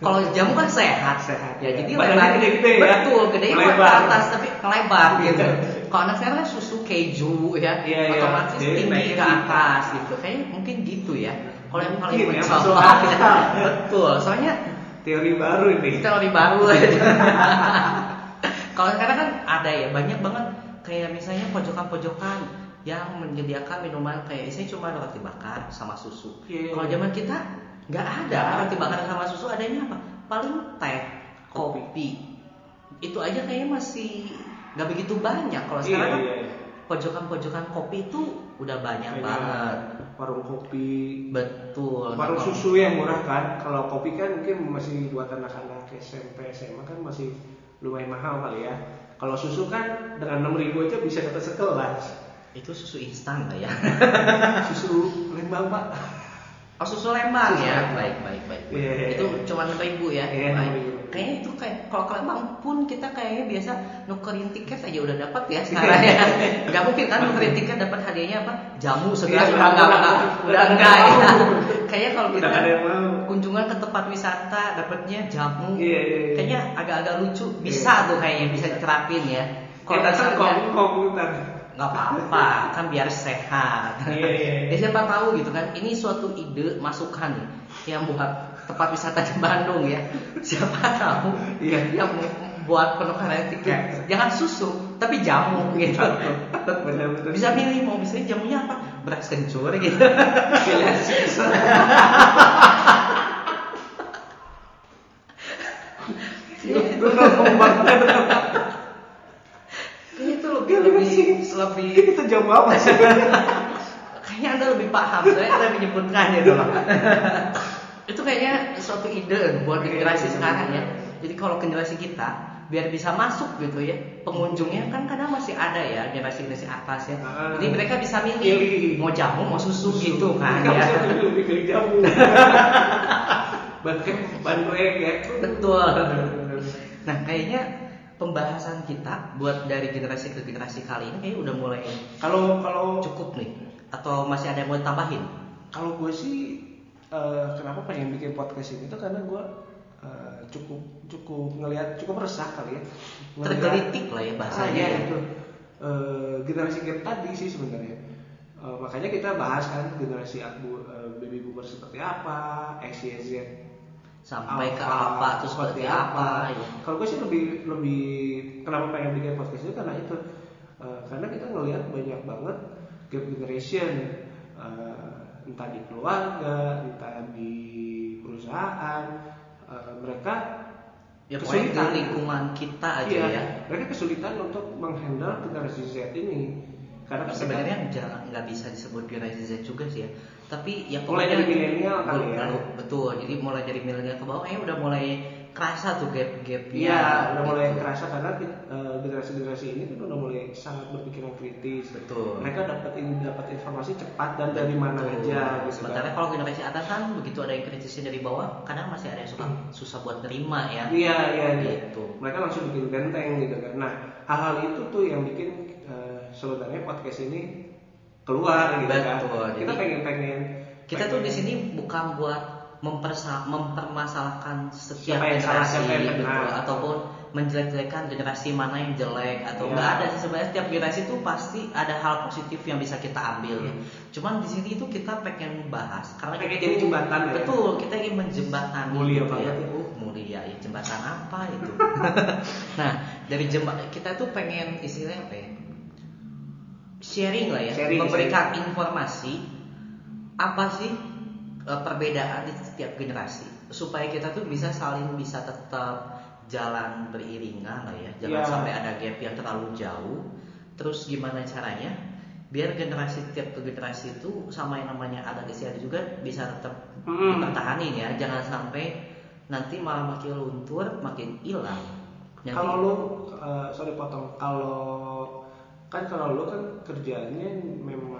kalau jamu kan sehat. Sehat, Ya, iya. jadi lebar. gede-gede ya. Betul, gede ke Melebar. atas tapi melebar gitu. Iya. Kalau anak sekarang kan susu keju ya, Iya, iya. otomatis Jadi tinggi ke tinggi. atas gitu. Kayaknya mungkin gitu ya. Kalau yang paling ya, mencolok ya. *laughs* Betul, soalnya Teori baru ini. kita lebih baru. *laughs* Kalau sekarang kan ada ya banyak banget kayak misalnya pojokan-pojokan yang menyediakan minuman kayak isinya cuma roti bakar sama susu. Iya. Kalau zaman kita nggak ada ada. roti bakar sama susu, adanya apa? Paling teh, Kopi. kopi. Itu aja kayaknya masih nggak begitu banyak. Kalau Iya, sekarang kan iya, iya. pojokan-pojokan kopi itu udah banyak Kayak banget. warung kopi, Betul. warung Nah, susu yang murah kan. Kalau kopi kan mungkin masih buat anak-anak SMP, SMA kan masih lumayan mahal kali ya. Kalau susu kan dengan 6000 aja bisa dapat sekelas. Itu susu instan lah ya. *laughs* Susu Lembang, Pak. Oh susu Lembang Susu ya, Lembang. baik baik baik. Iya, iya, Itu iya. cuma ribu ya. Iya, Baik. 6.000. Kayaknya itu kayak kalau ke Lembang pun kita kayaknya biasa nukerin tiket aja udah dapat ya *laughs* sekarang ya. Gak mungkin kan nukerin tiket dapat hadiahnya apa? Jamu segelas Iya, udah enggak udah- udah, udah- enggak ya. Kayaknya kalau kita kunjungan ke tempat wisata dapatnya jamu. Iya, iya, iya. Kayaknya agak-agak lucu. Bisa tuh kayaknya bisa diterapin ya. Kita kan komputer. nggak apa-apa kan biar sehat Iya, iya. ya siapa tahu gitu kan ini suatu ide masukan yang buat tempat wisata di Bandung ya. Siapa tahu Iya. yang buat penukaran tiket jangan susu tapi jamu gitu. Benar-benar. bisa milih mau misalnya jamunya apa? Beras kencur gitu. *laughs* Pilihan banget. kayaknya itu lebih lebih lebih Itu jamu apa sih? *laughs* kayaknya anda lebih paham saya saya menyebutkan gitu. loh *laughs* itu kayaknya suatu ide buat generasi sekarang ya. Jadi kalau generasi kita biar bisa masuk gitu ya pengunjungnya kan kadang masih ada ya generasi generasi atas ya. Ah. jadi mereka bisa milih mau jamu mau susu, gitu kan ya. lebih pilih jamu. *laughs* Bahkan bantuin ya. betul. Nah kayaknya pembahasan kita buat dari generasi ke generasi kali ini kayak udah mulai Kalau kalau cukup nih. Atau masih ada yang mau tambahin kalau gue sih eh, kenapa pengen bikin podcast ini tuh karena gue eh, cukup cukup ngelihat cukup resah kali ya. Ngelihat- tergelitik lah ya Ah, bahasanya iya, ya. itu Eh, generasi kita tadi sih sebenarnya. Eh, makanya kita bahas kan generasi akbu, eh, baby boomer seperti apa, X, Y, Z sampai ke apa terus seperti apa, ya. Kalau gue sih lebih lebih kenapa pengen bikin podcast itu karena itu Eh, karena kita ngelihat banyak banget gap generation entah di keluarga, entah di perusahaan eh, mereka ya kesulitan. di lingkungan kita aja Iya, ya mereka kesulitan untuk menghandle generasi Z ini karena kan sebenarnya jangan nggak bisa disebut generasi Z juga sih ya tapi ya Mulai dari milenial kali ya. Betul, jadi mulai dari milenial ke bawah kayaknya udah mulai kerasa tuh gap gapnya Iya, udah mulai gitu. kerasa karena eh, generasi-generasi ini kan udah mulai sangat berpikiran kritis. Betul. Mereka dapat in- dapat informasi cepat dan dari mana Betul. aja gitu. sementara kan. kalau generasi atas kan begitu ada yang kritisnya dari bawah kadang masih ada yang suka susah buat nerima ya Iya, iya, iya. Gitu. Mereka langsung bikin benteng gitu kan. Nah, hal-hal itu tuh yang bikin eh, sebenarnya podcast ini keluar gitu kan. Betul, Kita jadi- pengen-pengen kita tuh di sini bukan buat mempersa mempermasalahkan setiap Siapa yang salah, generasi siapa yang gitu, ataupun menjelek-jelekan generasi mana yang jelek atau Iya. nggak ada sih sebenarnya setiap generasi itu pasti ada hal positif yang bisa kita ambil ya. Cuman di sini itu kita pengen bahas karena Pengen kita jadi jembatan ya? Betul, kita ingin menjembatani Mulia gitu banget ya. itu. Uh, mulia ya jembatan apa itu? *laughs* nah, dari jembatan kita tuh pengen istilahnya apa ya? Sharing lah ya, Sharing, memberikan informasi apa sih perbedaan di setiap generasi. Supaya kita tuh bisa saling bisa tetap jalan beriringan lah ya. Jangan Ya. sampai ada gap yang terlalu jauh. Terus gimana caranya? Biar generasi tiap ke generasi itu sama yang namanya adat istiadat juga bisa tetap Mm. dipertahanin ya. Jangan sampai nanti malah makin luntur makin hilang. Kalau lu, eh, sorry potong, kalau kan kalau lu kan kerjaannya memang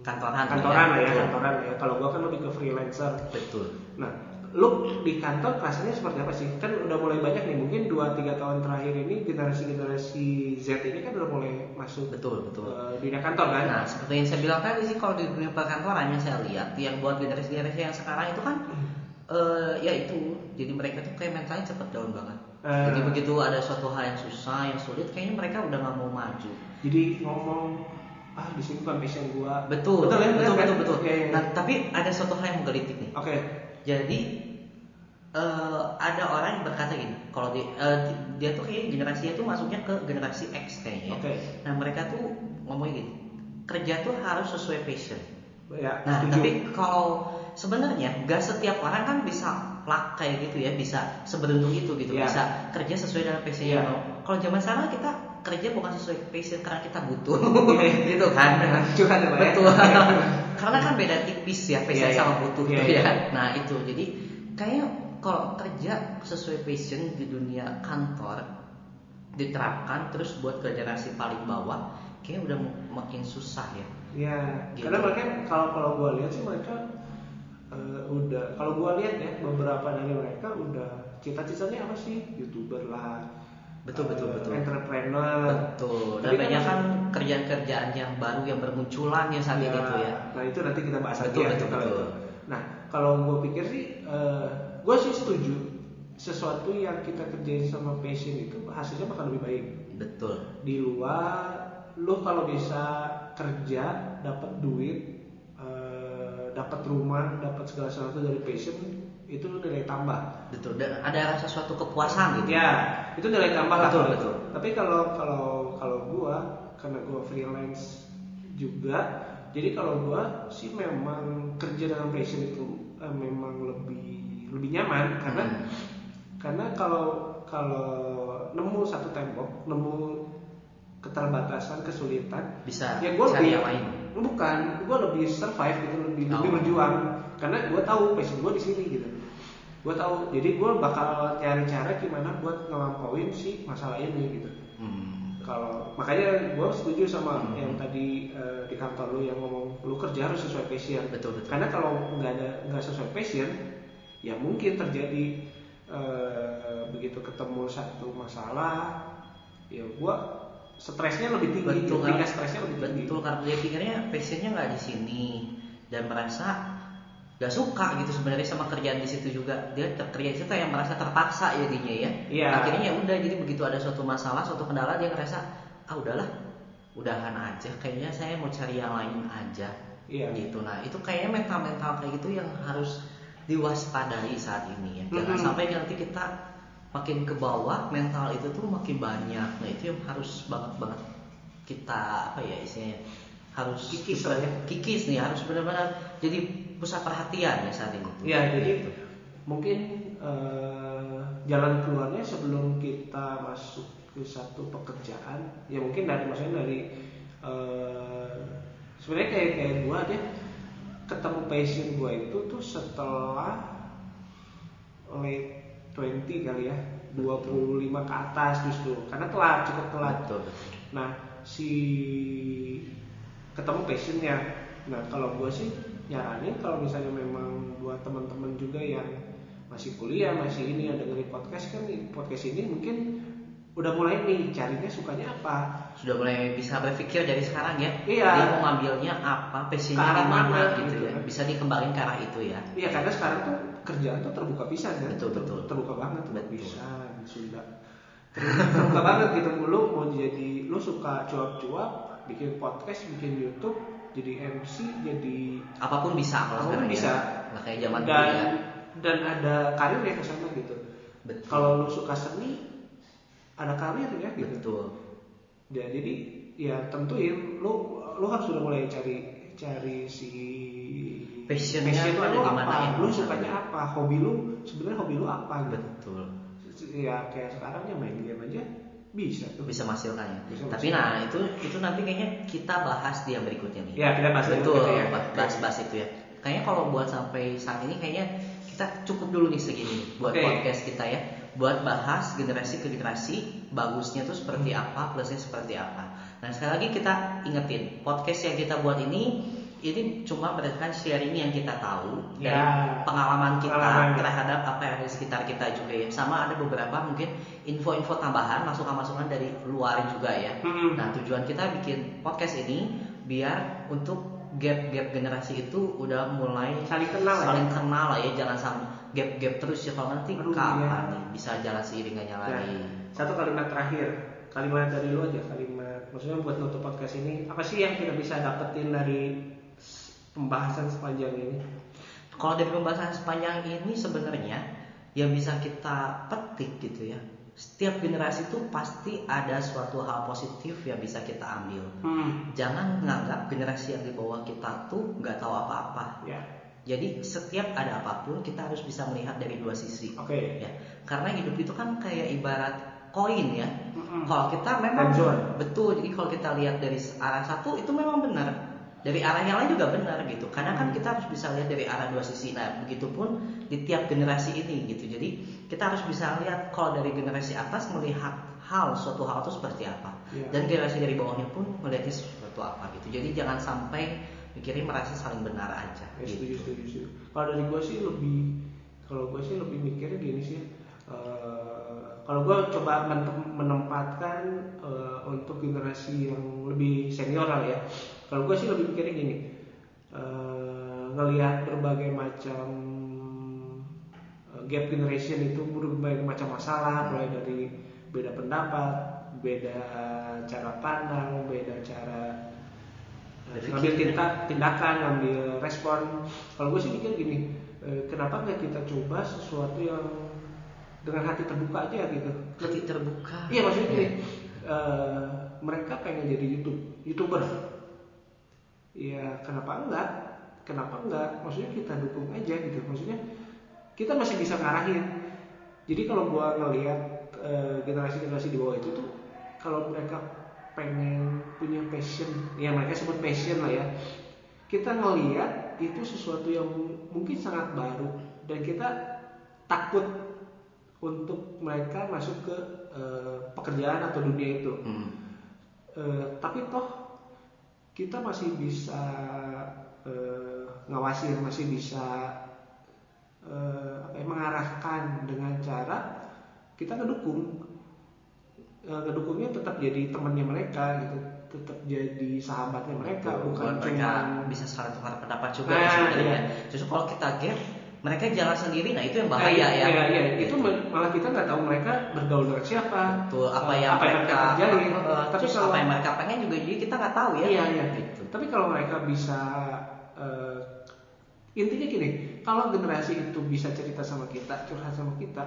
kantoran kantoran lah ya, betul. kantoran lah ya. Kalau gua kan lebih ke freelancer. betul Nah, lu di kantor rasanya seperti apa sih? Kan udah mulai banyak nih, mungkin 2-3 tahun terakhir ini generasi-generasi Z ini kan udah mulai masuk betul betul uh, dunia kantor kan? Nah, seperti yang saya bilang tadi sih kalau di dunia perkantoran yang saya lihat yang buat generasi-generasi yang sekarang itu kan eh ya itu jadi mereka tuh kayak mentalnya cepet down banget. Eh. Jadi begitu ada suatu hal yang susah, yang sulit, kayaknya mereka udah nggak mau maju. Jadi ngomong ah di sini bukan passion gua. Betul, betul ya, betul, kan? betul, betul. Iya. Nah, tapi ada suatu hal yang menggelitik nih. Oke. Jadi eh, ada orang yang berkata gini, kalau dia, eh, dia tuh kayak generasinya tuh masuknya ke generasi X kayaknya. ya. Oke. Nah mereka tuh ngomongnya gini, kerja tuh harus sesuai passion. Ya, Nah setuju. tapi kalau sebenarnya gak setiap orang kan bisa plak kayak gitu ya, bisa seberuntung itu gitu, Iya. bisa kerja sesuai dengan passionnya. Mau. Kalau zaman sekarang kita kerja bukan sesuai passion karena kita butuh, Iya. *laughs* gitu kan? Curhat ya? Betul. *laughs* karena kan beda tipis ya passion Iya, iya. sama butuh Iya, tuh iya. ya. Nah itu jadi kayaknya kalau kerja sesuai passion di dunia kantor diterapkan terus buat ke generasi paling bawah kayaknya udah makin susah ya. Ya, Gitu. karena mereka kalau kalau gua lihat sih mereka eh, udah kalau gua lihat ya beberapa dari mereka udah cita-citanya apa sih youtuber lah, Betul, betul, betul. entrepreneur. Betul. Dan Tapi kan banyak kan kerjaan-kerjaan yang baru yang bermunculan ya saat ini tuh ya. Nah itu nanti kita bahas Betul, lagi ya betul, kalau betul. itu. Nah kalau gue pikir sih, eh gue sih setuju sesuatu yang kita kerjain sama passion itu hasilnya bakal lebih baik. Betul. Di luar, lu kalau bisa kerja, dapat duit, eh, dapat rumah, dapat segala sesuatu dari passion itu nilai tambah. Betul. Dan ada rasa suatu kepuasan gitu. Ya, itu nilai tambah lah. Betul, betul. Tapi kalau kalau kalau gua karena gua freelance juga, jadi kalau gua sih memang kerja dengan passion itu eh, memang lebih lebih nyaman karena Hmm. karena kalau kalau nemu satu tembok, nemu keterbatasan, kesulitan, Bisa ya gua cari lebih yang lain. bukan, gua lebih survive gitu, lebih lebih Oh. berjuang karena gua tahu passion gua di sini gitu gue tahu. Jadi gue bakal cari cara gimana buat ngelampauin si masalah ini gitu. Hmm. kalau makanya gue setuju sama Hmm. yang tadi eh, di kantor lu yang ngomong lu kerja harus sesuai passion. Betul, betul. karena kalau nggak ada nggak sesuai passion ya mungkin terjadi eh, begitu ketemu satu masalah ya gue stresnya lebih tinggi Betul, tingkat stresnya lebih tinggi. Betul karena dia pikirnya passionnya nggak di sini. Dan merasa gak suka gitu sebenarnya sama kerjaan di situ juga dia kerja di situ yang merasa terpaksa jadinya ya Iya. akhirnya ya udah jadi begitu ada suatu masalah suatu kendala dia ngerasa ah udahlah udahan aja kayaknya saya mau cari yang lain aja Iya. gitu nah itu kayaknya mental mental kayak gitu yang harus diwaspadai saat ini ya jangan Mhm. sampai nanti kita makin ke bawah mental itu tuh makin banyak nah itu yang harus banget banget kita apa ya istilahnya harus Kikis kita- ya. kikis nih harus benar-benar jadi pusat perhatian ya saat ini Ya, jadi Gitu. mungkin eh, jalan keluarnya sebelum kita masuk ke satu pekerjaan, ya mungkin dari maksudnya dari eh, sebenarnya kayak kayak gua deh ketemu passion gua itu tuh setelah late 20 kali ya, 25 ke atas justru, karena telat cukup telat. betul Nah, si ketemu passionnya. Nah, kalau gue sih nyaranin kalau misalnya memang buat teman-teman juga yang masih kuliah, masih ini yang dengerin podcast kan podcast ini mungkin udah mulai nih carinya sukanya apa. sudah mulai bisa berpikir dari sekarang ya Iya. dia mau ngambilnya apa passionnya di mana gitu gitu ya kan. bisa dikembangin ke arah itu ya Iya, karena sekarang tuh kerjaan tuh terbuka pisan kan. Betul, betul. Terbuka banget terbuka pisan Sunda. Terbuka, terbuka banget gitu lu mau jadi lu suka cuap-cuap, bikin podcast, bikin YouTube, jadi MC, jadi apa pun bisa kalau Apa pun sekarang bisa. ya nggak kayak zaman dulu dan ya dan ada karir ya ke sana gitu. betul Kalau lu suka seni, ada karir ya gitu. betul Ya, jadi ya tentuin lu lu harus sudah mulai cari cari si Passionnya passion tuh ada lu di mana apa, ya? lu sukanya apa, hobi lu sebenarnya hobi lu apa gitu. betul Ya kayak sekarang ya main game aja bisa tuh. bisa menghasilkan ya Bisa tapi menghasilkan. nah itu itu nanti kayaknya kita bahas di yang berikutnya nih Ya kita bahas berikutnya ya. bahas-bahas itu ya kayaknya kalau buat sampai saat ini kayaknya kita cukup dulu nih segini buat Oke. podcast kita ya buat bahas generasi ke generasi bagusnya tuh seperti Hmm. apa plusnya seperti apa nah sekali lagi kita ingetin podcast yang kita buat ini ini cuma berdasarkan sharing yang kita tahu dari Ya. pengalaman kita Pengalaman. terhadap apa yang ada di sekitar kita juga ya. Sama ada beberapa mungkin info-info tambahan, masukan-masukan dari luar juga ya. Mm-mm. Nah, tujuan kita bikin podcast ini biar untuk gap-gap generasi itu udah mulai Saling kenal ya. saling kenal lah ya, jangan sampai gap-gap terus ya kalau nanti Aduh, kapan iya. nih bisa jalan seiringannya Nah, lagi. satu kalimat terakhir, kalimat dari lu aja, kalimat maksudnya buat nutup podcast ini, apa sih yang kita bisa dapetin dari pembahasan sepanjang ini? Kalau dari pembahasan sepanjang ini sebenarnya yang bisa kita petik gitu ya. Setiap generasi itu pasti ada suatu hal positif yang bisa kita ambil. Hmm, Jangan menganggap generasi yang di bawah kita tuh nggak tahu apa-apa. ya, Jadi setiap ada apa pun kita harus bisa melihat dari dua sisi. oke. Ya, karena hidup itu kan kayak ibarat koin ya. Mm-mm. Kalau kita memang betul, jadi kalau kita lihat dari arah satu itu memang benar. Dari arah yang lain juga benar gitu. Karena kan kita harus bisa lihat dari arah dua sisi. Nah, begitupun di tiap generasi ini gitu. Jadi kita harus bisa lihat kalau dari generasi atas melihat hal suatu hal itu seperti apa. Iya. Dan generasi dari bawahnya pun melihatnya sesuatu apa gitu. Jadi jangan sampai mikirin merasa saling benar aja. Ya, setuju, gitu. setuju, setuju. Kalau dari gue sih lebih, kalau gue sih lebih mikirnya gini sih. eh, kalau gue coba men- menempatkan eh, untuk generasi yang lebih senior lah ya. Kalau gue sih lebih mikirnya gini, eh, ngelihat berbagai macam eh, gap generation itu berbagai macam masalah, mulai dari beda pendapat, beda cara pandang, beda cara Berpikir. ngambil tindak, tindakan, ngambil respon. Kalau gue sih mikir gini, eh, kenapa nggak kita coba sesuatu yang dengan hati terbuka aja gitu? Hati terbuka. Iya maksudnya gini, eh, mereka pengen jadi YouTube, youtuber. Ya kenapa enggak? Kenapa enggak? Maksudnya kita dukung aja gitu. Maksudnya kita masih bisa ngarahin. Jadi kalau gua ngelihat eh, generasi-generasi di bawah itu tuh, kalau mereka pengen punya passion, ya mereka sebut passion lah ya. Kita ngelihat itu sesuatu yang mungkin sangat baru dan kita takut untuk mereka masuk ke eh, pekerjaan atau dunia itu. Hmm. Eh, tapi toh kita masih bisa eh, ngawasin, masih bisa eh, apa ya, mengarahkan dengan cara kita ngedukung. Eh, ngedukungnya tetap jadi temannya mereka gitu, tetap jadi sahabatnya mereka, bukan cuma bisa saling tukar pendapat juga Nah, ya iya. Justru kalau kita gap, mereka jalan sendiri, nah itu yang Nah, bahaya iya, ya. iya, iya. Itu malah kita nggak tahu mereka bergaul dengan siapa, Betul, apa eh, yang apa yang mereka, mereka kerjain. eh, Tapi terus kalau apa yang mereka pengen juga jadi kita nggak tahu ya. Iya iya. Gitu. Tapi kalau mereka bisa eh, intinya gini, kalau generasi itu bisa cerita sama kita, curhat sama kita,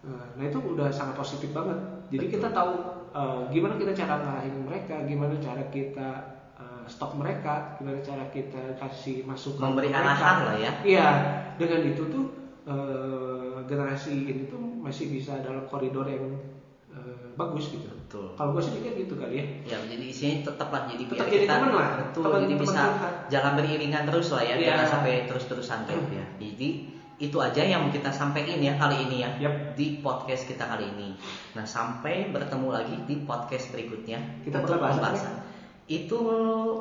eh, nah itu udah sangat positif banget. Jadi Betul. kita tahu eh, gimana kita cara ngarahin mereka, gimana cara kita stok mereka, gimana cara kita kasih masukan Memberi ke mereka. arahan lah ya. Iya, dengan itu tuh eh, generasi ini tuh masih bisa dalam koridor yang eh, bagus gitu. Betul. Kalau gue sih mikir gitu kali ya. Ya, jadi isinya tetaplah jadi Tetap jadi kita teman lah. betul Teman- jadi teman bisa jalan beriringan terus lah ya, Iya. jangan sampai terus-terusan gap ya. Jadi itu aja yang kita sampaikan ya kali ini ya Yap. di podcast kita kali ini. Nah sampai bertemu lagi di podcast berikutnya Kita untuk pembahasan. Itu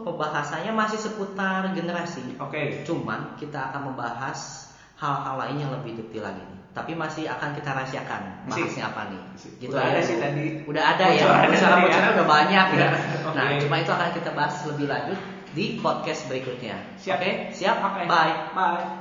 pembahasannya masih seputar generasi. Oke. Cuman kita akan membahas hal-hal lain yang lebih detail lagi nih. Tapi masih akan kita rahasiakan bahasnya apa nih. Asik. Udah ada sih tadi. Udah ada ya. Bocoran Bocoran tadi ya. udah banyak ya. Oke. Nah, cuma itu akan kita bahas lebih lanjut di podcast berikutnya. Siap. Oke, siap. Oke. Bye. Bye.